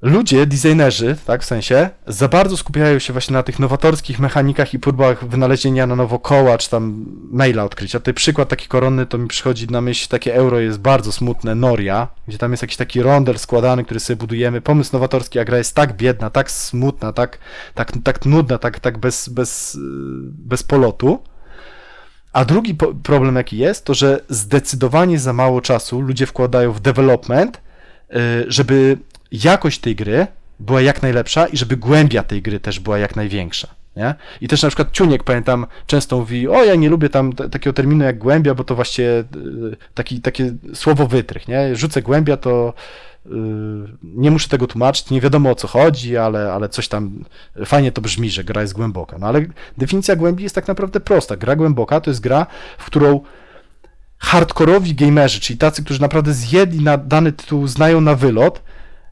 ludzie, designerzy, tak, w sensie, za bardzo skupiają się właśnie na tych nowatorskich mechanikach i próbach wynalezienia na nowo koła, czy tam maila odkrycia. Tutaj przykład taki koronny to mi przychodzi na myśl, takie euro jest bardzo smutne, Noria, gdzie tam jest jakiś taki rondel składany, który sobie budujemy, pomysł nowatorski, a gra jest tak biedna, tak smutna, tak, tak, tak nudna, tak, tak bez, bez, bez polotu. A drugi po- problem jaki jest, to że zdecydowanie za mało czasu ludzie wkładają w development, yy, żeby jakość tej gry była jak najlepsza i żeby głębia tej gry też była jak największa. Nie? I też na przykład Ciuniek, pamiętam, często mówi, o ja nie lubię tam takiego terminu jak głębia, bo to właśnie yy, taki, takie słowo wytrych, nie? Rzucę głębia, to yy, nie muszę tego tłumaczyć, nie wiadomo o co chodzi, ale, ale coś tam, fajnie to brzmi, że gra jest głęboka. No ale definicja głębi jest tak naprawdę prosta. Gra głęboka to jest gra, w którą hardkorowi gamerzy, czyli tacy, którzy naprawdę zjedli na dany tytuł, znają na wylot,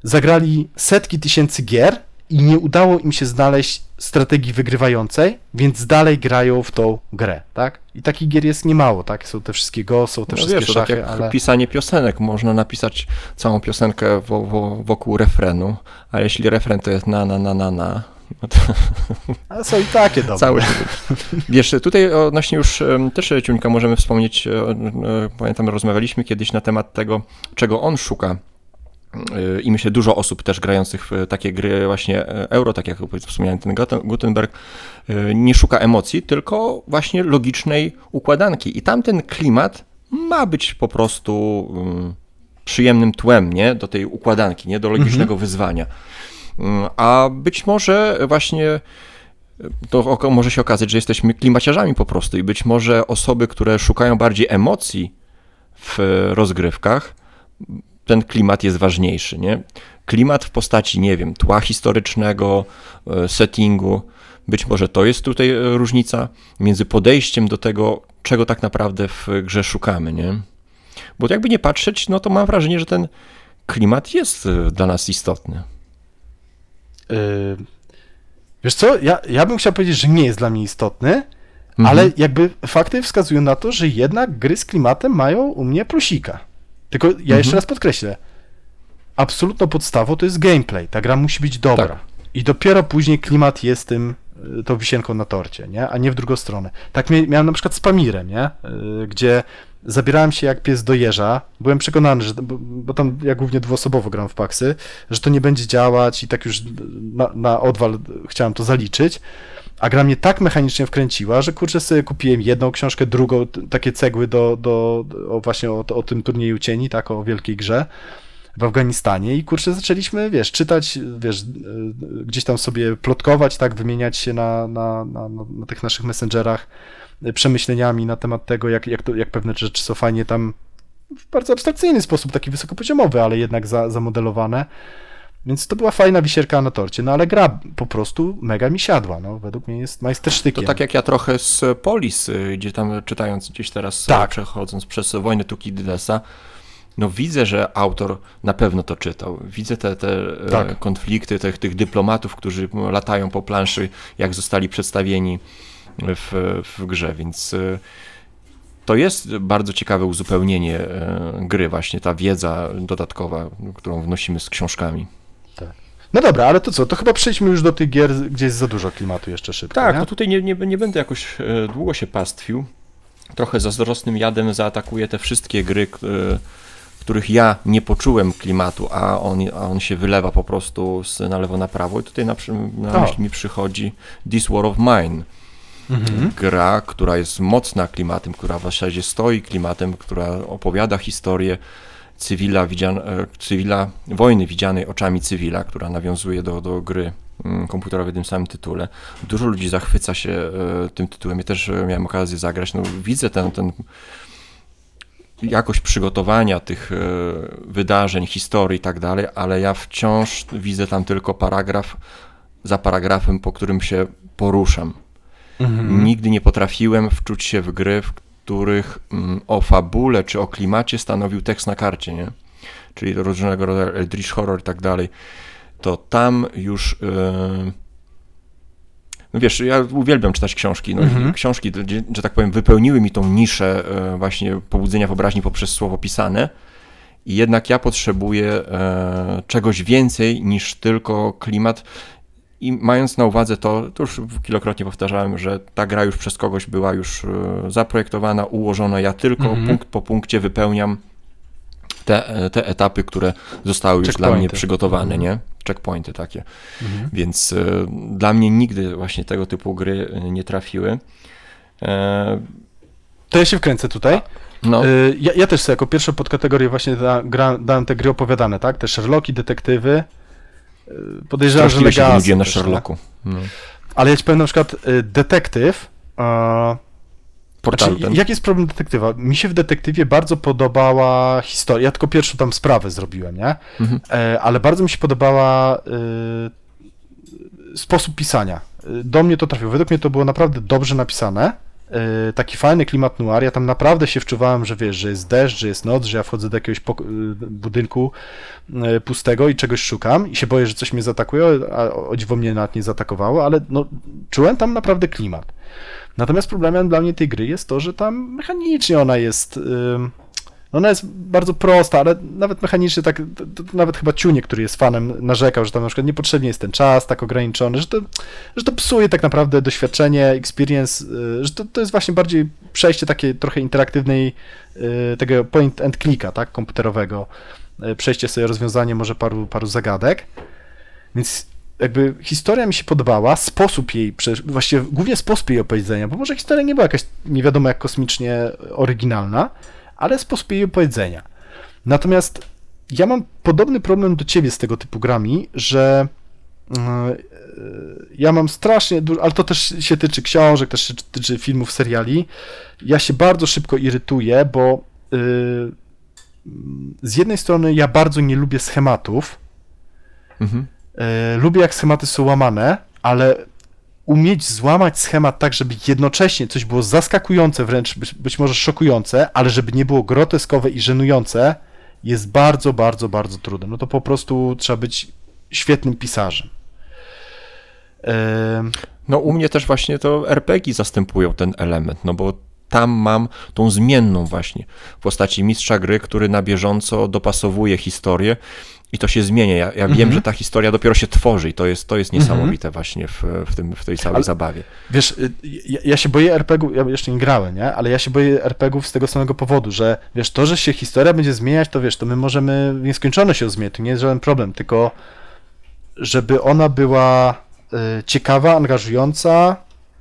zagrali setki tysięcy gier i nie udało im się znaleźć strategii wygrywającej, więc dalej grają w tą grę, tak? I takich gier jest niemało, tak? Są te wszystkie go, są te No wszystkie wiesz, tak szachy, jak ale... pisanie piosenek. Można napisać całą piosenkę wo, wo, wokół refrenu, a jeśli refren to jest na, na, na, na, na, no to ale są i takie dobre. cały Wiesz, tutaj odnośnie już też Ciuńka możemy wspomnieć, e, e, pamiętam rozmawialiśmy kiedyś na temat tego, czego on szuka. E, I myślę, dużo osób też grających w takie gry właśnie e, euro, tak jak wspomniałem ten Guten- Gutenberg, e, nie szuka emocji, tylko właśnie logicznej układanki. I tamten klimat ma być po prostu mm, przyjemnym tłem, nie? Do tej układanki, nie? Do logicznego wyzwania. Mm, A być może właśnie to oko- może się okazać, że jesteśmy klimaciarzami po prostu i być może osoby, które szukają bardziej emocji w rozgrywkach, ten klimat jest ważniejszy, nie? Klimat w postaci, nie wiem, tła historycznego, e, settingu, być może to jest tutaj e, różnica między podejściem do tego, czego tak naprawdę w grze szukamy, nie? Bo jakby nie patrzeć, no to mam wrażenie, że ten klimat jest e, dla nas istotny. Yy, Wiesz co, ja, ja bym chciał powiedzieć, że nie jest dla mnie istotny, Mhm. ale jakby fakty wskazują na to, że jednak gry z klimatem mają u mnie plusika. Tylko ja Mhm. jeszcze raz podkreślę, absolutną podstawą to jest gameplay. Ta gra musi być dobra. Tak. I dopiero później klimat jest tym, y, tą wisienką na torcie, nie? A nie w drugą stronę. Tak mia- miałem na przykład z Pamirem, nie? Y, Gdzie zabierałem się jak pies do jeża. Byłem przekonany, że, bo, bo tam ja głównie dwuosobowo gram w paksy, że to nie będzie działać i tak już na, na odwal chciałem to zaliczyć. A gra mnie tak mechanicznie wkręciła, że kurczę sobie kupiłem jedną książkę, drugą, takie cegły do, do, właśnie o, o tym turnieju cieni, tak, o wielkiej grze w Afganistanie i kurczę zaczęliśmy, wiesz, czytać, wiesz, y, gdzieś tam sobie plotkować, tak, wymieniać się na, na, na, na na tych naszych messengerach y, przemyśleniami na temat tego, jak, jak, to, jak pewne rzeczy są fajnie tam w bardzo abstrakcyjny sposób, taki wysokopoziomowy, ale jednak za, zamodelowane. Więc to była fajna wisierka na torcie, no ale gra po prostu mega mi siadła, no, według mnie jest To majstersztykiem. tak jak ja trochę z Polis, y, gdzie tam czytając gdzieś teraz, Tak. tak. przechodząc przez wojnę Tukididesa, no widzę, że autor na pewno to czytał. Widzę te, te e, Tak. konflikty tych, tych dyplomatów, którzy latają po planszy, jak zostali przedstawieni w, w grze, więc y, to jest bardzo ciekawe uzupełnienie e, gry, właśnie ta wiedza dodatkowa, którą wnosimy z książkami. No dobra, ale to co, to chyba przejdźmy już do tych gier, gdzie jest za dużo klimatu jeszcze szybko, Tak, nie? to tutaj nie, nie, nie będę jakoś e, długo się pastwił. Trochę zazdrosnym jadem zaatakuję te wszystkie gry, e, których ja nie poczułem klimatu, a on, a on się wylewa po prostu z, na lewo na prawo. I tutaj na, na O. myśl mi przychodzi This War of Mine. Mhm. Gra, która jest mocna klimatem, która w zasadzie stoi klimatem, która opowiada historię cywila, widzian, e, cywila wojny widzianej oczami cywila, która nawiązuje do, do gry mm, komputerowej w tym samym tytule. Dużo ludzi zachwyca się e, tym tytułem. Ja też e, miałem okazję zagrać. No, widzę ten, ten jakość przygotowania tych wydarzeń, historii i tak dalej, ale ja wciąż widzę tam tylko paragraf za paragrafem, po którym się poruszam. Mhm. Nigdy nie potrafiłem wczuć się w gry, w których mm, o fabule czy o klimacie stanowił tekst na karcie, nie? Czyli różnego rodzaju Eldritch Horror i tak dalej. To tam już. Yy... No wiesz, ja uwielbiam czytać książki. No, Mhm. Książki, że tak powiem, wypełniły mi tą niszę e, właśnie pobudzenia wyobraźni poprzez słowo pisane. I jednak ja potrzebuję e, czegoś więcej niż tylko klimat. I mając na uwadze to, to już kilkakrotnie powtarzałem, że ta gra już przez kogoś była już e, zaprojektowana, ułożona. Ja tylko Mhm. punkt po punkcie wypełniam te, e, te etapy, które zostały już dla mnie przygotowane, Mhm. nie? Checkpointy takie. Mhm. Więc e, dla mnie nigdy właśnie tego typu gry nie trafiły. E, To ja się wkręcę tutaj. no, Y, Ja, ja też sobie jako pierwszą podkategorię właśnie da, gra, dałem te gry opowiadane, tak? Te Sherlocki, detektywy. Y, Podejrzewam, że wynudziłem na? Sherlocku. No. Ale ja ci powiem na przykład y, detektyw. a, Portal znaczy, jaki jest problem detektywa? Mi się w detektywie bardzo podobała historia. Ja tylko pierwszą tam sprawę zrobiłem, nie? Mhm. E, ale bardzo mi się podobała sposób pisania. Do mnie to trafiło. Według mnie to było naprawdę dobrze napisane. Y, taki fajny klimat noir, ja tam naprawdę się wczuwałem, że wiesz, że jest deszcz, że jest noc, że ja wchodzę do jakiegoś y, budynku y, pustego i czegoś szukam i się boję, że coś mnie zaatakuje, a o dziwo mnie nawet nie zaatakowało, ale no, czułem tam naprawdę klimat. Natomiast problemem dla mnie tej gry jest to, że tam mechanicznie ona jest... ym, ona jest bardzo prosta, ale nawet mechanicznie tak, to, to nawet chyba Ciunie, który jest fanem, narzekał, że tam na przykład niepotrzebnie jest ten czas tak ograniczony, że to, że to psuje tak naprawdę doświadczenie, experience, y, że to, to jest właśnie bardziej przejście takie trochę interaktywnej, y, tego point and clicka, tak, komputerowego, y, przejście sobie rozwiązanie może paru, paru zagadek, więc jakby historia mi się podobała, sposób jej, właściwie głównie sposób jej opowiedzenia, bo może historia nie była jakaś nie wiadomo jak kosmicznie oryginalna, ale sposób jej opowiedzenia. Natomiast ja mam podobny problem do ciebie z tego typu grami, że yy, ja mam strasznie dużo, ale to też się tyczy książek, też się tyczy filmów, seriali. Ja się bardzo szybko irytuję, bo yy, z jednej strony ja bardzo nie lubię schematów, Mhm. E, lubię jak schematy są łamane, ale umieć złamać schemat tak, żeby jednocześnie coś było zaskakujące, wręcz być, być może szokujące, ale żeby nie było groteskowe i żenujące, jest bardzo, bardzo, bardzo trudne. No to po prostu trzeba być świetnym pisarzem. No u mnie też właśnie to RPG zastępują ten element, no bo tam mam tą zmienną właśnie w postaci mistrza gry, który na bieżąco dopasowuje historię i to się zmienia. Ja, ja wiem, że ta historia dopiero się tworzy i to jest, to jest niesamowite właśnie w, w, tym, w tej całej Ale- zabawie. Wiesz, y, ja, ja się boję RPG-ów, ja jeszcze nie grałem, nie? Ale ja się boję RPG-ów z tego samego powodu, że wiesz, to, że się historia będzie zmieniać, to wiesz, to my możemy w nieskończoność się zmieniać, to nie jest żaden problem, tylko żeby ona była y, ciekawa, angażująca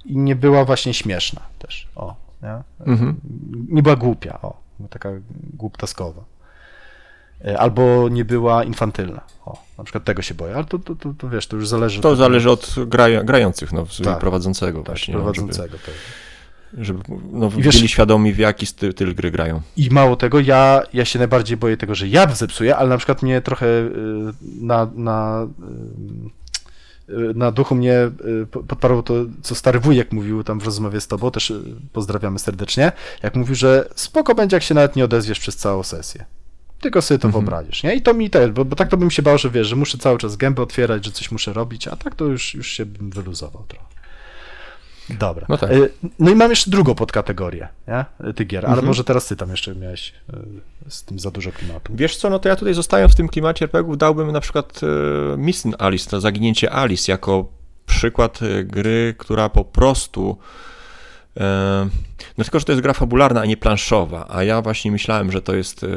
i nie była właśnie śmieszna też, o, nie? Mhm. Nie była głupia, o, taka głuptaskowa. Y, Albo nie była infantylna, o, na przykład tego się boję, ale to, to, to, to wiesz, to już zależy To od- zależy od graja, grających, no, Tak. prowadzącego tak, właśnie. no, prowadzącego. tak. Żeby, żeby no, wiesz- byli świadomi, w jaki styl, styl gry grają. I mało tego, ja, ja się najbardziej boję tego, że ja zepsuję, ale na przykład mnie trochę y, na, na, y, na duchu mnie y, po- podparło to, co stary wujek mówił tam w rozmowie z tobą, też pozdrawiamy serdecznie, jak mówił, że spoko będzie, jak się nawet nie odezwiesz przez całą sesję. Tylko sobie to Mhm. wyobrazisz, nie? I to mi też, bo, bo tak to bym się bał, że wiesz, że muszę cały czas gębę otwierać, że coś muszę robić, a tak to już, już się bym wyluzował trochę. Dobra. No tak. Y, No i mam jeszcze drugą podkategorię, nie? Tych gier, ale Mhm. może teraz ty tam jeszcze miałeś y, z tym za dużo klimatu. Wiesz co, no to ja tutaj zostając w tym klimacie RPGów dałbym na przykład e, Missing Alice, to zaginięcie Alice jako przykład gry, która po prostu no tylko, że to jest gra fabularna, a nie planszowa, a ja właśnie myślałem, że to jest, e,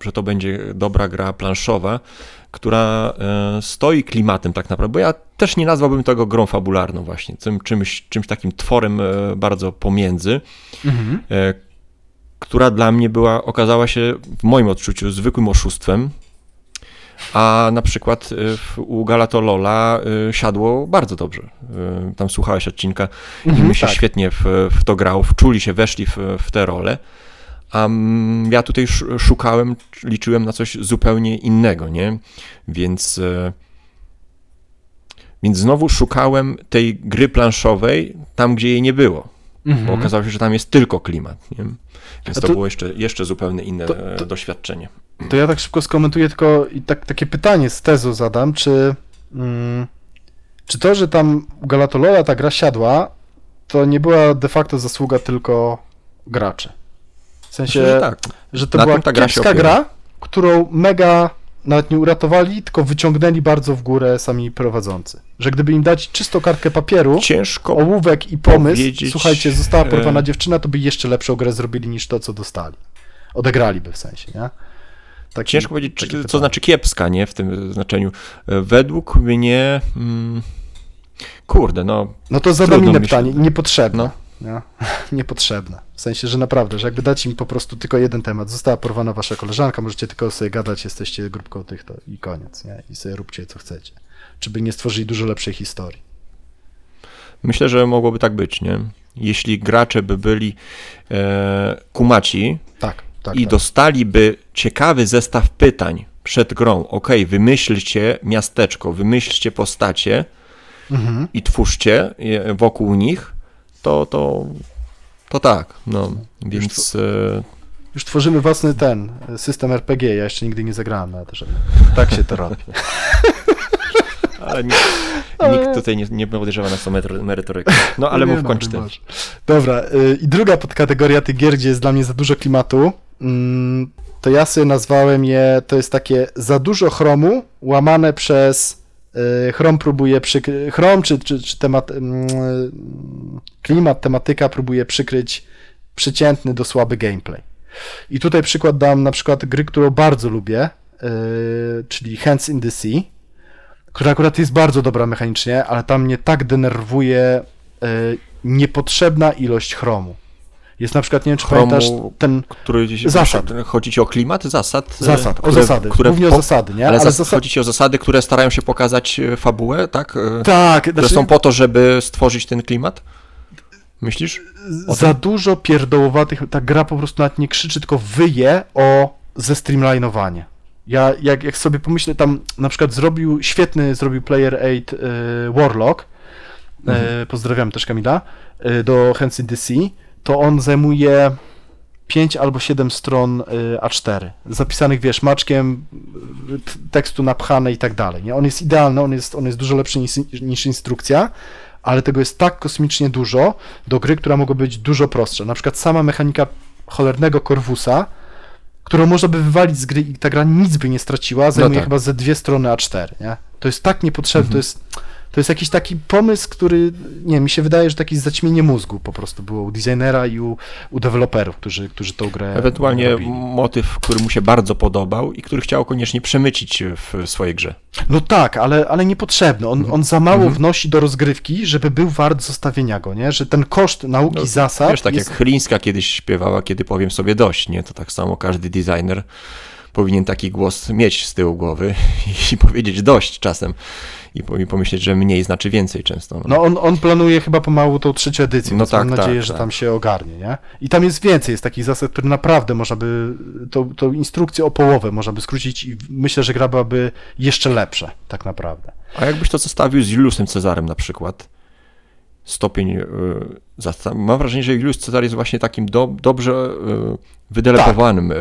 że to będzie dobra gra planszowa, która e, stoi klimatem tak naprawdę, bo ja też nie nazwałbym tego grą fabularną właśnie, tym czymś, czymś takim tworem e, bardzo pomiędzy, Mhm. która dla mnie była, okazała się w moim odczuciu zwykłym oszustwem, a na przykład w, u Galatolola e, siadło bardzo dobrze. E, Tam słuchałeś odcinka i Mhm, my się tak. świetnie w, w to grał, wczuli się, weszli w, w tę rolę. A ja tutaj sz- szukałem, liczyłem na coś zupełnie innego, nie? Więc, więc znowu szukałem tej gry planszowej tam, gdzie jej nie było bo Mhm. okazało się, że tam jest tylko klimat. Nie? Więc to, to- było jeszcze, jeszcze zupełnie inne to- e, to- doświadczenie. To ja tak szybko skomentuję tylko i tak, takie pytanie z tezu zadam, czy, mm, czy to, że tam Galatolola ta gra siadła, to nie była de facto zasługa tylko graczy? W sensie, że tak. że to Na była ta gra kiepska gra, którą mega nawet nie uratowali, tylko wyciągnęli bardzo w górę sami prowadzący. Że gdyby im dać czystą kartkę papieru, Ciężko. ołówek i pomysł, słuchajcie, została porwana e, dziewczyna, to by jeszcze lepszą grę zrobili niż to, co dostali. Odegraliby w sensie, nie? Taki, Ciężko powiedzieć, czy, co znaczy kiepska, nie? W tym znaczeniu. E, Według mnie. Mm, kurde, no. No to zadam inne pytanie, niepotrzebne. No. Nie? (laughs) Niepotrzebne. W sensie, że naprawdę, że jakby dać im po prostu tylko jeden temat. Została porwana wasza koleżanka, możecie tylko sobie gadać, jesteście grupką tych to i koniec, nie? I sobie róbcie co chcecie. Czy by nie stworzyli dużo lepszej historii. Myślę, że mogłoby tak być, nie? Jeśli gracze by byli e, kumaci Tak, tak. i tak. dostaliby ciekawy zestaw pytań przed grą. Ok, wymyślcie miasteczko, wymyślcie postacie. Mhm. i twórzcie wokół nich, to, to, To tak, no, więc... e, Już tworzymy własny ten e, system RPG. Ja jeszcze nigdy nie zagrałem na że Tak się to robi. (laughs) Ale nikt, nikt tutaj nie, nie podejrzewa nas o merytorykę. No ale Nie mów, no, kończ ty. masz. Dobra, y, i druga podkategoria tych gier, gdzie jest dla mnie za dużo klimatu, mm, to ja sobie nazwałem je, to jest takie za dużo chromu, łamane przez chrom próbuje przykryć, chrom czy, czy, czy temat, mm, klimat, tematyka próbuje przykryć przeciętny do słaby gameplay. I tutaj przykład dam na przykład gry, którą bardzo lubię, y, czyli Hands in the Sea, która akurat jest bardzo dobra mechanicznie, ale tam mnie tak denerwuje niepotrzebna ilość chromu. Jest na przykład, nie wiem czy Chromu, pamiętasz, ten Który Zasad. Chodzi ci o klimat zasad? e, zasad, o które- zasady, które głównie po- o zasady, nie? Ale, Ale zas- chodzi ci o zasady, które starają się pokazać e, fabułę, tak? E, Tak, Które znaczy, są po to, żeby stworzyć ten klimat? Myślisz? o za dużo pierdołowatych, ta gra po prostu nawet nie krzyczy, tylko wyje o zestreamlinowanie. Ja, jak, jak sobie pomyślę, tam na przykład zrobił, świetny zrobił Player 8 y, Warlock, y, pozdrawiam też Kamila, y, do the Sea, to on zajmuje 5 albo 7 stron y, A4, zapisanych, wiesz, maczkiem, y, tekstu napchane i tak dalej, nie? On jest idealny, on jest, on jest dużo lepszy niż, niż instrukcja, ale tego jest tak kosmicznie dużo do gry, która mogła być dużo prostsza. Na przykład sama mechanika cholernego Corvusa, którą można by wywalić z gry i ta gra nic by nie straciła, zajmuje tak. chyba ze dwie strony A4, nie? To jest tak niepotrzebne, to jest... To jest jakiś taki pomysł, który, nie mi się wydaje, że taki zaćmienie mózgu po prostu było u designera i u, u deweloperów, którzy, którzy tą grę Ewentualnie robili. motyw, który mu się bardzo podobał i który chciał koniecznie przemycić w swojej grze. No tak, ale, ale niepotrzebny. On, on za mało wnosi do rozgrywki, żeby był wart zostawienia go, nie? Że ten koszt nauki No, zasad Wiesz, tak jest... jak Chlińska kiedyś śpiewała, kiedy powiem sobie dość, nie? To tak samo każdy designer powinien taki głos mieć z tyłu głowy (laughs) i powiedzieć dość czasem i, po- i pomyśleć, że mniej znaczy więcej często. No. No on, on planuje chyba pomału tą trzecią edycję, No więc mam tak, nadzieję, tak, że tak. tam się ogarnie, nie? I tam jest więcej, jest takich zasad, które naprawdę można by, tą, tą instrukcję o połowę można by skrócić i myślę, że gra byłaby jeszcze lepsza, tak naprawdę. A jakbyś to zestawił z Juliusem Cezarem na przykład? Stopień. zasta- Mam wrażenie, że Julius Cezar jest właśnie takim do, dobrze y, wydelegowanym y,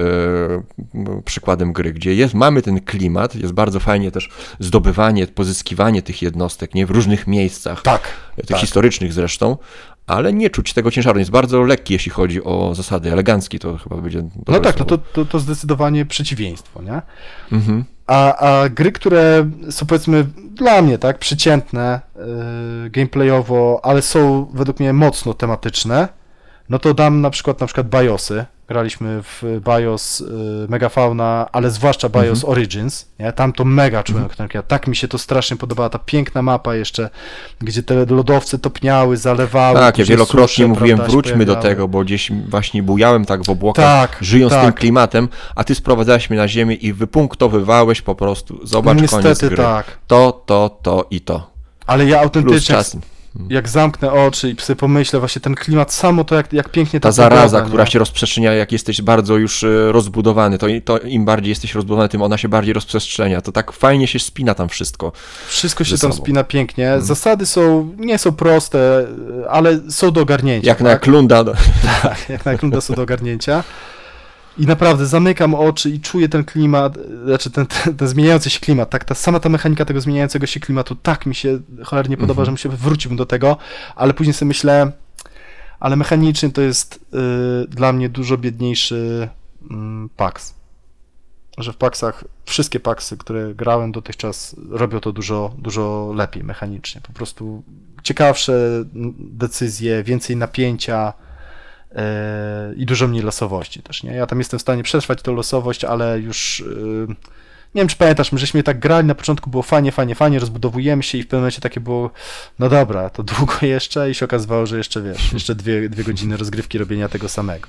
m, przykładem gry, gdzie jest, mamy ten klimat, jest bardzo fajnie też zdobywanie, pozyskiwanie tych jednostek nie w różnych miejscach, Tak, tych tak. historycznych zresztą, ale nie czuć tego ciężaru. Jest bardzo lekki, jeśli chodzi o zasady. Elegancki to chyba będzie. No tak, no to, to, to zdecydowanie przeciwieństwo, nie? Mhm. A, a gry, które są powiedzmy dla mnie, tak, przeciętne yy, gameplayowo, ale są według mnie mocno tematyczne, no to dam na przykład na przykład BIOSy. Graliśmy w BIOS yy, Megafauna, ale zwłaszcza BIOS Origins, nie? Tam to mega czułem mm Tak mi się to strasznie podobała, ta piękna mapa jeszcze, gdzie te lodowce topniały, zalewały. Tak, ja wielokrotnie susze, mówiłem, prawda, wróćmy do tego, bo gdzieś właśnie bujałem tak w obłokach, Tak, żyjąc tym tak. klimatem, a ty sprowadzałeś mnie na ziemię i wypunktowywałeś po prostu, zobacz koniec Niestety gry. tak. To, to, to i to. Ale ja autentycznie. Jak zamknę oczy i sobie pomyślę, właśnie ten klimat, samo to jak, jak pięknie ta, Ta zaraza, pogoda, która nie? się rozprzestrzenia, jak jesteś bardzo już e, rozbudowany, to, to im bardziej jesteś rozbudowany, tym ona się bardziej rozprzestrzenia. To tak fajnie się spina tam wszystko. Wszystko się tam spina pięknie. Mhm. Zasady są, nie są proste, ale są do ogarnięcia. Jak na tak? klunda. (laughs) Tak, jak na klunda są do ogarnięcia. I naprawdę zamykam oczy i czuję ten klimat, znaczy ten, ten, ten zmieniający się klimat, tak, ta sama ta mechanika tego zmieniającego się klimatu, tak mi się cholernie podoba, Mhm. że się wróciłbym do tego, ale później sobie myślę, ale mechanicznie to jest y, dla mnie dużo biedniejszy mm, PAX. Że w PAXach, wszystkie PAXy, które grałem dotychczas, robią to dużo, dużo lepiej mechanicznie. Po prostu ciekawsze decyzje, więcej napięcia, i dużo mniej losowości też, nie? Ja tam jestem w stanie przetrwać tą losowość, ale już e, nie wiem, czy pamiętasz, my żeśmy tak grali, na początku było fajnie, fajnie, fajnie, rozbudowujemy się i w pewnym momencie takie było, no dobra, to długo (laughs) jeszcze i się okazywało, że jeszcze, wiesz, jeszcze dwie, dwie godziny rozgrywki robienia tego samego.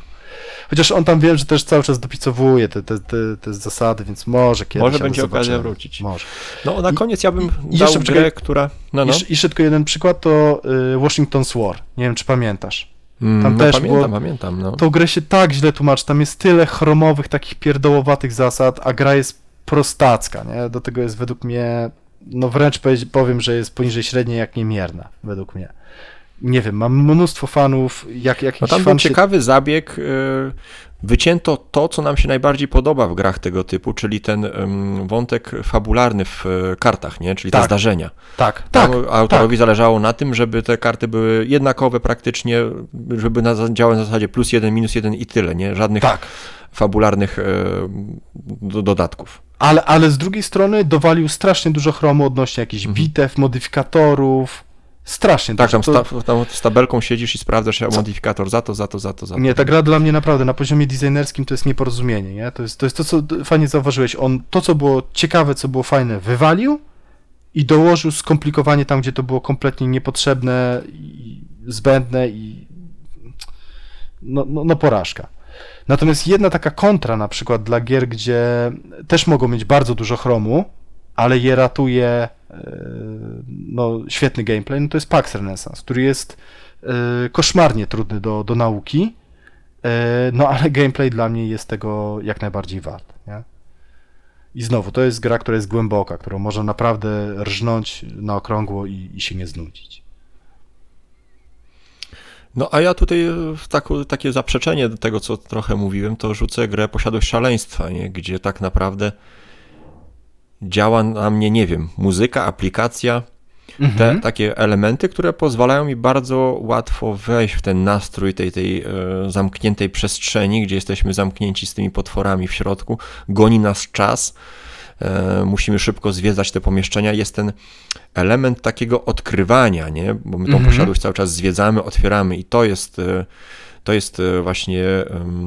Chociaż on tam wiem, że też cały czas dopisowuje te, te, te, te zasady, więc może kiedyś. Może będzie okazja wrócić. Może. No na I- koniec ja bym i dał jeszcze grę, która... No, no. I, I szybko jeden przykład to y, Washington's War. Nie wiem, czy pamiętasz. Mm, tam no też pamiętam, było- pamiętam, no. Tą grę się tak źle tłumaczy, tam jest tyle chromowych, takich pierdołowatych zasad, a gra jest prostacka, nie? Do tego jest według mnie, no wręcz powiem, że jest poniżej średniej, jak niemierna, według mnie. Nie wiem, mam mnóstwo fanów, jak, No jakiś tam był fan się... ciekawy zabieg. y, Wycięto to, co nam się najbardziej podoba w grach tego typu, czyli ten wątek fabularny w y, kartach, nie? czyli te Tak. zdarzenia. Tak, Tam tak, autorowi zależało na tym, żeby te karty były jednakowe praktycznie, żeby na, działały na zasadzie plus jeden, minus jeden i tyle, nie? Żadnych tak. fabularnych y, do, dodatków. Ale, ale z drugiej strony dowalił strasznie dużo chromu odnośnie jakichś bitew, modyfikatorów. Strasznie Tak, tam, sta, tam z tabelką siedzisz i sprawdzasz modyfikator za to, za to, za to, za to. Nie, ta gra dla mnie naprawdę na poziomie designerskim to jest nieporozumienie, nie? To jest to, jest to co fajnie zauważyłeś. On to, co było ciekawe, co było fajne, wywalił i dołożył skomplikowanie tam, gdzie to było kompletnie niepotrzebne i zbędne i no, no, no porażka. Natomiast jedna taka kontra na przykład dla gier, gdzie też mogą mieć bardzo dużo chromu, ale je ratuje no, świetny gameplay, no to jest Pax Renaissance, który jest e, koszmarnie trudny do, do nauki, e, no ale gameplay dla mnie jest tego jak najbardziej wart. Nie? I znowu, to jest gra, która jest głęboka, którą można naprawdę rżnąć na okrągło i, i się nie znudzić. No a ja tutaj e, takie zaprzeczenie do tego, co trochę mówiłem, to rzucę grę Posiadłość Szaleństwa, nie? gdzie tak naprawdę działa na mnie, nie wiem, muzyka, aplikacja, te takie elementy, które pozwalają mi bardzo łatwo wejść w ten nastrój tej, tej e, zamkniętej przestrzeni, gdzie jesteśmy zamknięci z tymi potworami w środku, goni nas czas, e, musimy szybko zwiedzać te pomieszczenia. Jest ten element takiego odkrywania, nie? bo my tą Mhm. posiadłość cały czas zwiedzamy, otwieramy i to jest, e, to jest e, właśnie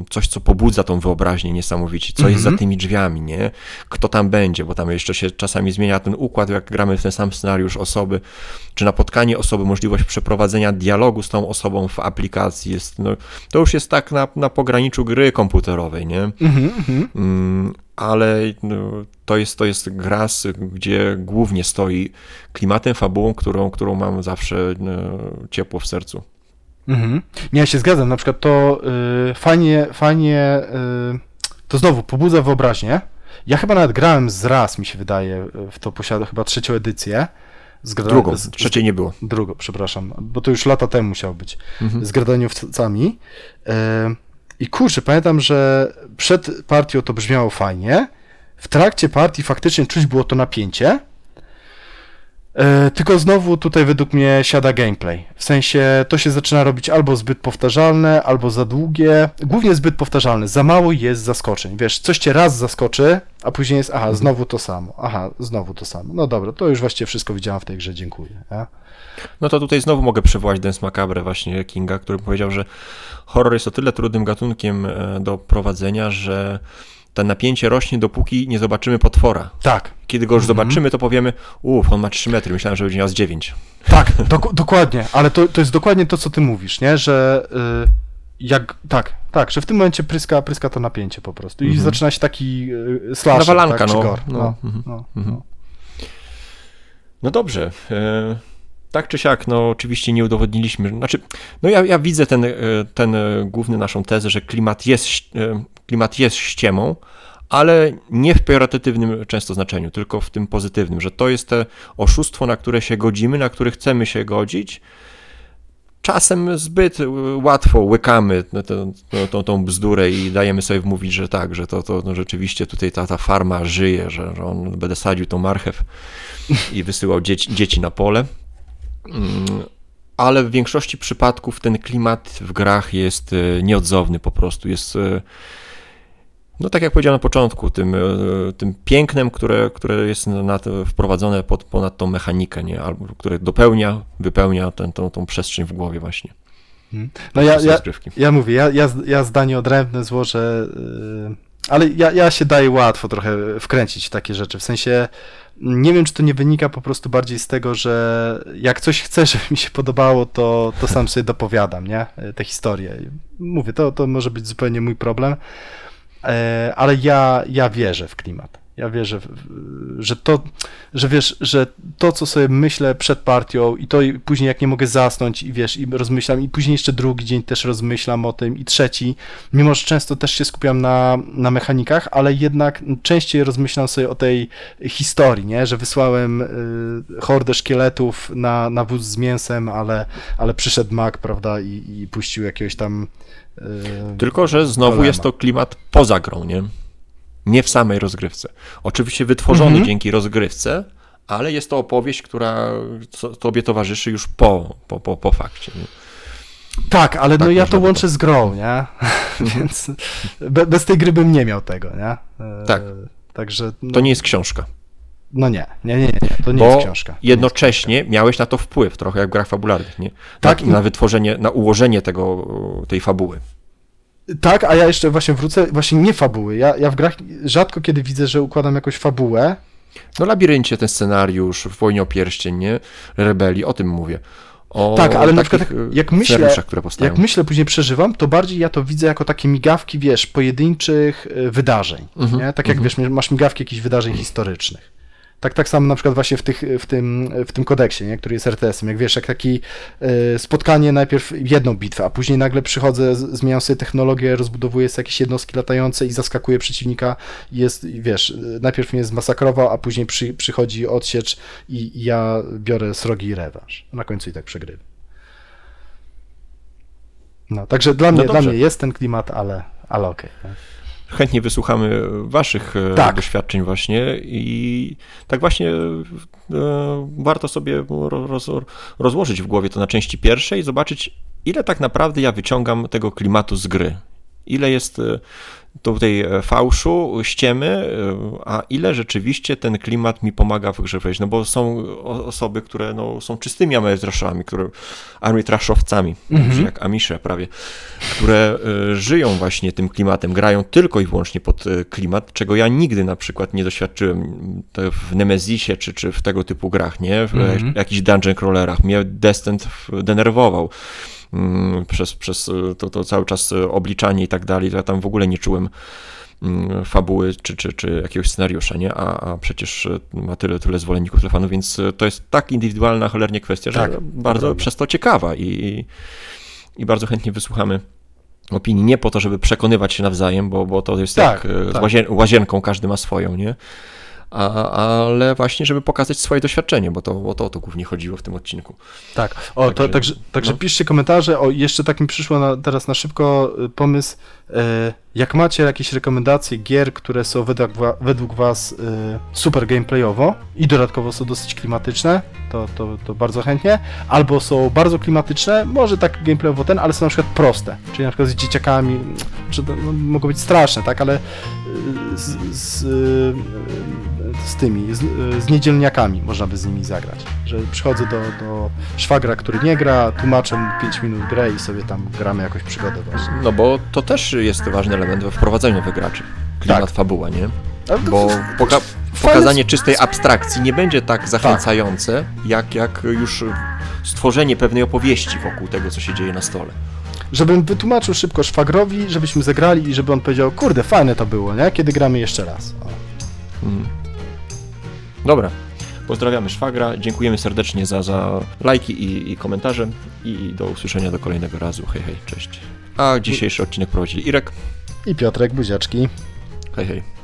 coś, co pobudza tą wyobraźnię niesamowicie, co jest za Mhm. tymi drzwiami, nie? Kto tam będzie, bo tam jeszcze się czasami zmienia ten układ, jak gramy w ten sam scenariusz osoby, czy napotkanie osoby, możliwość przeprowadzenia dialogu z tą osobą w aplikacji jest, no, to już jest tak na, na pograniczu gry komputerowej, nie? Mhm, mhm. Mm, ale no, to, jest, to jest gra, gdzie głównie stoi klimatem, fabułą, którą, którą mam zawsze no, ciepło w sercu. Mhm. Nie, ja się zgadzam. Na przykład to y, fajnie, fajnie, y, to znowu pobudza wyobraźnię. Ja chyba nawet grałem z raz, mi się wydaje, w to posiadam chyba trzecią edycję. Z gra- Drugą, z- trzeciej nie było. Drugą, przepraszam, bo to już lata temu musiał być. Mhm. Z gradaniowcami. Y, I kurczę, pamiętam, że przed partią to brzmiało fajnie. W trakcie partii faktycznie czuć było to napięcie. E, Tylko znowu tutaj według mnie siada gameplay. W sensie to się zaczyna robić albo zbyt powtarzalne, albo za długie. Głównie zbyt powtarzalne. Za mało jest zaskoczeń. Wiesz, coś cię raz zaskoczy, a później jest, aha, znowu to samo. Aha, znowu to samo. No dobra, to już właściwie wszystko widziałem w tej grze, dziękuję. Nie? No to tutaj znowu mogę przywołać Dance Macabre właśnie Kinga, który powiedział, że horror jest o tyle trudnym gatunkiem e, do prowadzenia, że to napięcie rośnie, dopóki nie zobaczymy potwora. Tak, Kiedy go już zobaczymy, to powiemy, uff, on ma 3 metry, myślałem, że będzie miał z 9. tak, dok- dokładnie, ale to, to jest dokładnie to, co ty mówisz, nie? Że y, jak, tak, tak, że w tym momencie pryska, pryska to napięcie po prostu i Mhm. zaczyna się taki y, slasher, Nawalanka, tak, no. gore. No, No, no, mhm. no. No dobrze. E, tak czy siak, no oczywiście nie udowodniliśmy. Znaczy, no ja, ja widzę ten, e, ten e, główny naszą tezę, że klimat jest, klimat jest ściemą, ale nie w pejoratywnym często znaczeniu, tylko w tym pozytywnym, że to jest te oszustwo, na które się godzimy, na które chcemy się godzić. Czasem zbyt łatwo łykamy tę- tą, tą bzdurę i dajemy sobie wmówić, że tak, że to, to no rzeczywiście tutaj ta, ta farma żyje, że, że on będę sadził tą marchew i wysyłał dzieci, dzieci na pole. Mm, Ale w większości przypadków ten klimat w grach jest e, nieodzowny po prostu. Jest, e, no tak jak powiedziałem na początku, tym, e, tym pięknem, które, które jest na, wprowadzone pod, ponad tą mechanikę, nie? Albo, które dopełnia, wypełnia ten, tą, tą przestrzeń w głowie właśnie. No ja, ja, ja mówię, ja, ja, ja zdanie odrębne złożę, yy, ale ja, ja się daję łatwo trochę wkręcić w takie rzeczy, w sensie nie wiem, czy to nie wynika po prostu bardziej z tego, że jak coś chcę, (laughs) żeby mi się podobało, to, to sam sobie dopowiadam, nie, te historie. Mówię, to, to może być zupełnie mój problem, e, ale ja, ja wierzę w klimat. Ja wierzę, że to, że wiesz, że to, co sobie myślę przed partią i to i później jak nie mogę zasnąć i wiesz, i rozmyślam i później jeszcze drugi dzień też rozmyślam o tym i trzeci, mimo że często też się skupiam na, na mechanikach, ale jednak częściej rozmyślam sobie o tej historii, nie, że wysłałem y, hordę szkieletów na, na wóz z mięsem, ale, ale przyszedł mag, prawda, i, i puścił jakiegoś tam y, Tylko, że znowu jest to klimat poza grą, nie? Nie w samej rozgrywce. Oczywiście wytworzony Mhm. dzięki rozgrywce, ale jest to opowieść, która tobie towarzyszy już po, po, po, po fakcie. Nie? Tak, ale no Tak ja można to łączę z grą, nie? (laughs) Więc be, bez tej gry bym nie miał tego, nie? E, Tak. Także. No, To nie jest książka. No nie, nie, nie, nie, to nie bo jest książka. To nie jest jednocześnie miałeś na to wpływ, trochę jak w grach fabularnych, nie? Tak, i- na wytworzenie, na ułożenie tego, tej fabuły. Tak, a ja jeszcze właśnie wrócę, właśnie nie fabuły. Ja, ja w grach rzadko kiedy widzę, że układam jakąś fabułę. No Labiryncie ten scenariusz, w Wojnie o Pierścień, nie? Rebelii, o tym mówię. O Tak, ale na przykład e, jak myślę-. Jak myślę, później przeżywam, to bardziej ja to widzę jako takie migawki, wiesz, pojedynczych e, wydarzeń. Mhm, Nie? Tak jak wiesz, masz migawki jakichś wydarzeń historycznych. Tak, tak samo na przykład właśnie w, tych, w, tym, w tym kodeksie, nie? który jest RTS-em. Jak wiesz, jak taki e, spotkanie, najpierw jedną bitwę, a później nagle przychodzę, zmieniam sobie technologię, rozbudowuję sobie jakieś jednostki latające i zaskakuję przeciwnika. Jest, wiesz, najpierw mnie zmasakrował, a później przy, przychodzi odsiecz i, i ja biorę srogi rewanż. Na końcu i tak przegrywam. No, także dla mnie, dla dobrze. mnie jest ten klimat, ale, ale okej. tak. Chętnie wysłuchamy waszych e, Tak. doświadczeń właśnie i tak właśnie e, warto sobie roz, rozłożyć w głowie to na części pierwszej i zobaczyć, ile tak naprawdę ja wyciągam tego klimatu z gry. Ile jest e, tutaj e, fałszu, ściemy, e, a ile rzeczywiście ten klimat mi pomaga w grze wejść. No bo są osoby, które no, są czystymi amerytraszami, które amerytraszowcami, Mhm. jak amisze prawie, które e, żyją właśnie tym klimatem, grają tylko i wyłącznie pod e, klimat, czego ja nigdy na przykład nie doświadczyłem m, to w Nemezisie czy, czy w tego typu grach, nie? W Mhm. e, jakichś dungeon crawlerach. Mnie Descent denerwował mm, przez, przez e, to, to cały czas e, obliczanie i tak dalej. Ja tam w ogóle nie czułem mm, fabuły czy, czy, czy jakiegoś scenariusza, nie? A, a przecież e, ma tyle, tyle zwolenników, tyle fanów, więc to jest tak indywidualna cholernie kwestia, że Tak, bardzo prawda. przez to ciekawa i, i bardzo chętnie wysłuchamy opinii, nie po to, żeby przekonywać się nawzajem, bo, bo to jest Tak, z tak. łazien, łazienką, każdy ma swoją, nie? A, ale właśnie, żeby pokazać swoje doświadczenie, bo to bo to, o to głównie chodziło w tym odcinku. Tak, o, to, Także- także, także no. piszcie komentarze. O, jeszcze tak mi przyszło na, teraz na szybko y, pomysł. E, jak macie jakieś rekomendacje gier, które są według, według Was y, super gameplayowo i dodatkowo są dosyć klimatyczne, to, to, to bardzo chętnie. Albo są bardzo klimatyczne, może tak gameplayowo ten, ale są na przykład proste. Czyli na przykład z dzieciakami, czy to, no, mogą być straszne, tak, ale y, z, z, z tymi, z, z niedzielniakami można by z nimi zagrać. Że przychodzę do, do szwagra, który nie gra, tłumaczę mu 5 minut grę i sobie tam gramy jakąś przygodę właśnie. No bo to też jest ważny element we wprowadzeniu nowych graczy. Klimat, Tak. fabuła, nie? To Bo poka- pokazanie czystej abstrakcji nie będzie tak zachęcające, jak, jak już stworzenie pewnej opowieści wokół tego, co się dzieje na stole. Żebym wytłumaczył szybko szwagrowi, żebyśmy zagrali i żeby on powiedział, kurde, fajne to było, nie? Kiedy gramy jeszcze raz. O. Mhm. Dobra. Pozdrawiamy szwagra, dziękujemy serdecznie za, za lajki i, i komentarze i do usłyszenia do kolejnego razu. Hej, hej, cześć. A dzisiejszy odcinek prowadzili Irek. I Piotrek Buziaczki. Hej, hej.